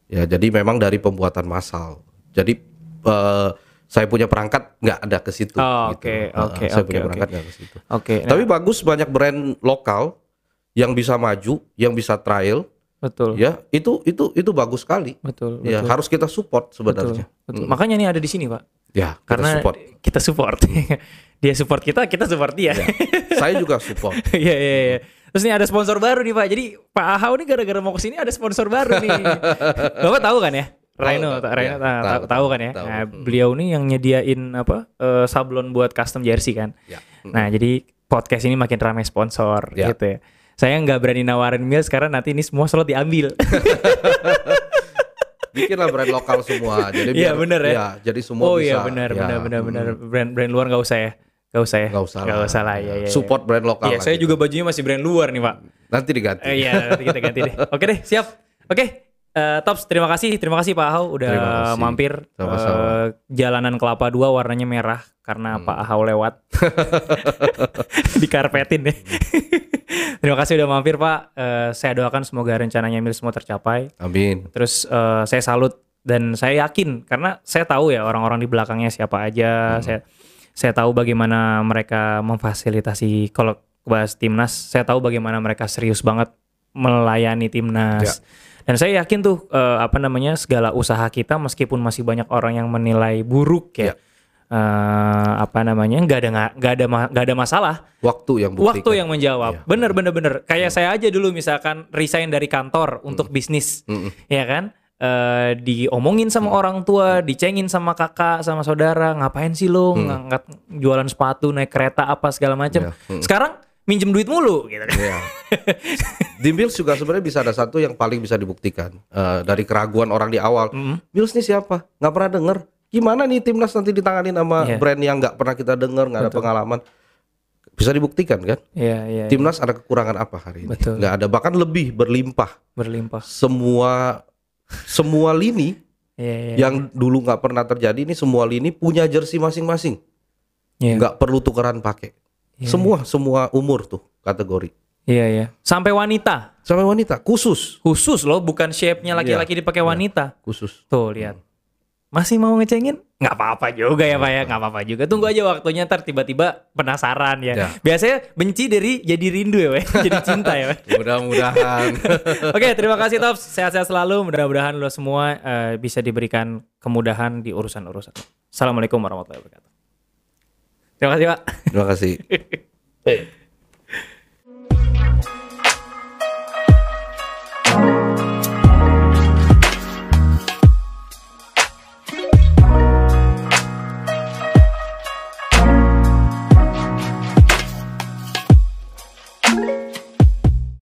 Ya, jadi memang dari pembuatan massal. Jadi eh, saya punya perangkat nggak ada ke situ. Oh, gitu. oke, Eh, oke, saya oke, punya oke. perangkat nggak ke situ. Oke. nah, Tapi bagus banyak brand lokal yang bisa maju, yang bisa trial, betul. ya itu itu itu bagus sekali. Betul. Ya betul, harus kita support betul, sebenarnya. betul. Makanya ini ada di sini, Pak. Ya, kita Karena support. kita support. dia support kita, kita support dia. Saya juga support. Iya, iya, iya. Terus ini ada sponsor baru nih, Pak. Jadi Pak Ahau nih gara-gara mau ke sini ada sponsor baru nih. Bapak tahu kan ya? Rhino, tahu. Rhino Iya, nah, tahu, tahu, kan ya. tahu. Nah, beliau nih yang nyediain apa eh, sablon buat custom jersey kan. Ya. Nah, jadi podcast ini makin ramai sponsor Ya. gitu ya. Saya nggak berani nawarin Mills karena nanti ini semua slot diambil. Bikinlah brand lokal semua. Jadi Iya, biar- bener ya. jadi semua oh bisa. iya benar ya, benar benar mm, benar brand brand luar nggak usah ya nggak usah ya Nggak usah lah. usah lah ya, ya, Support brand lokal. Iya saya gitu. juga bajunya masih brand luar nih pak Nanti diganti. Eh, iya nanti kita ganti deh oke deh siap oke eh, Tops terima kasih terima kasih Pak Ahau udah Terima kasih. mampir Sama-sama. Eh, jalanan Kelapa 2 warnanya merah karena Hmm. Pak Ahau lewat dikarpetin deh terima kasih udah mampir Pak Eh, saya doakan semoga rencananya Mil semua tercapai Amin. Terus eh, saya salut dan saya yakin karena saya tahu ya orang-orang di belakangnya siapa aja. Saya saya tahu bagaimana mereka memfasilitasi kalau bahas timnas. Saya tahu bagaimana mereka serius banget melayani timnas. Dan saya yakin tuh eh, apa namanya segala usaha kita meskipun masih banyak orang yang menilai buruk ya. Ya. eh, apa namanya nggak ada nggak ada nggak ada masalah Waktu yang buktikan. waktu yang menjawab. Iya. Bener bener bener. Kayak saya aja dulu misalkan resign dari kantor untuk bisnis, Mm-mm. ya kan? Eh, diomongin sama orang tua, dicengin sama kakak, sama saudara, ngapain sih lo ngangkat jualan sepatu, naik kereta apa segala macam. Iya. Mm. Sekarang minjem duit mulu gitu kan. Iya. Di Mills juga sebenarnya bisa ada satu yang paling bisa dibuktikan Eh, dari keraguan orang di awal. Mills nih siapa? Nggak pernah denger. Gimana nih timnas nanti ditangani sama Iya. brand yang nggak pernah kita denger, nggak ada pengalaman. Bisa dibuktikan kan? Iya, iya. Timnas ada kekurangan apa hari ini? Betul. Nggak ada, bahkan lebih berlimpah. berlimpah. Semua semua lini Iya, iya. yang dulu nggak pernah terjadi ini semua lini punya jersey masing-masing. Iya. Nggak perlu tukeran pakai. Semua semua umur tuh kategori. Iya, iya. Sampai wanita. Sampai wanita khusus, Khusus loh, bukan shape-nya laki-laki dipakai wanita. khusus. Tuh, lihat. Masih mau ngecengin? Nggak apa-apa juga ya Pak ya, nggak apa-apa juga. Tunggu aja waktunya ntar tiba-tiba penasaran ya. Ya. Biasanya benci dari jadi rindu ya Pak, jadi cinta ya Pak. Mudah-mudahan. Oke, terima kasih Tops. Sehat-sehat selalu. Mudah-mudahan lo semua eh, bisa diberikan kemudahan di urusan-urusan. Assalamualaikum warahmatullahi wabarakatuh. Terima kasih Pak. Terima kasih.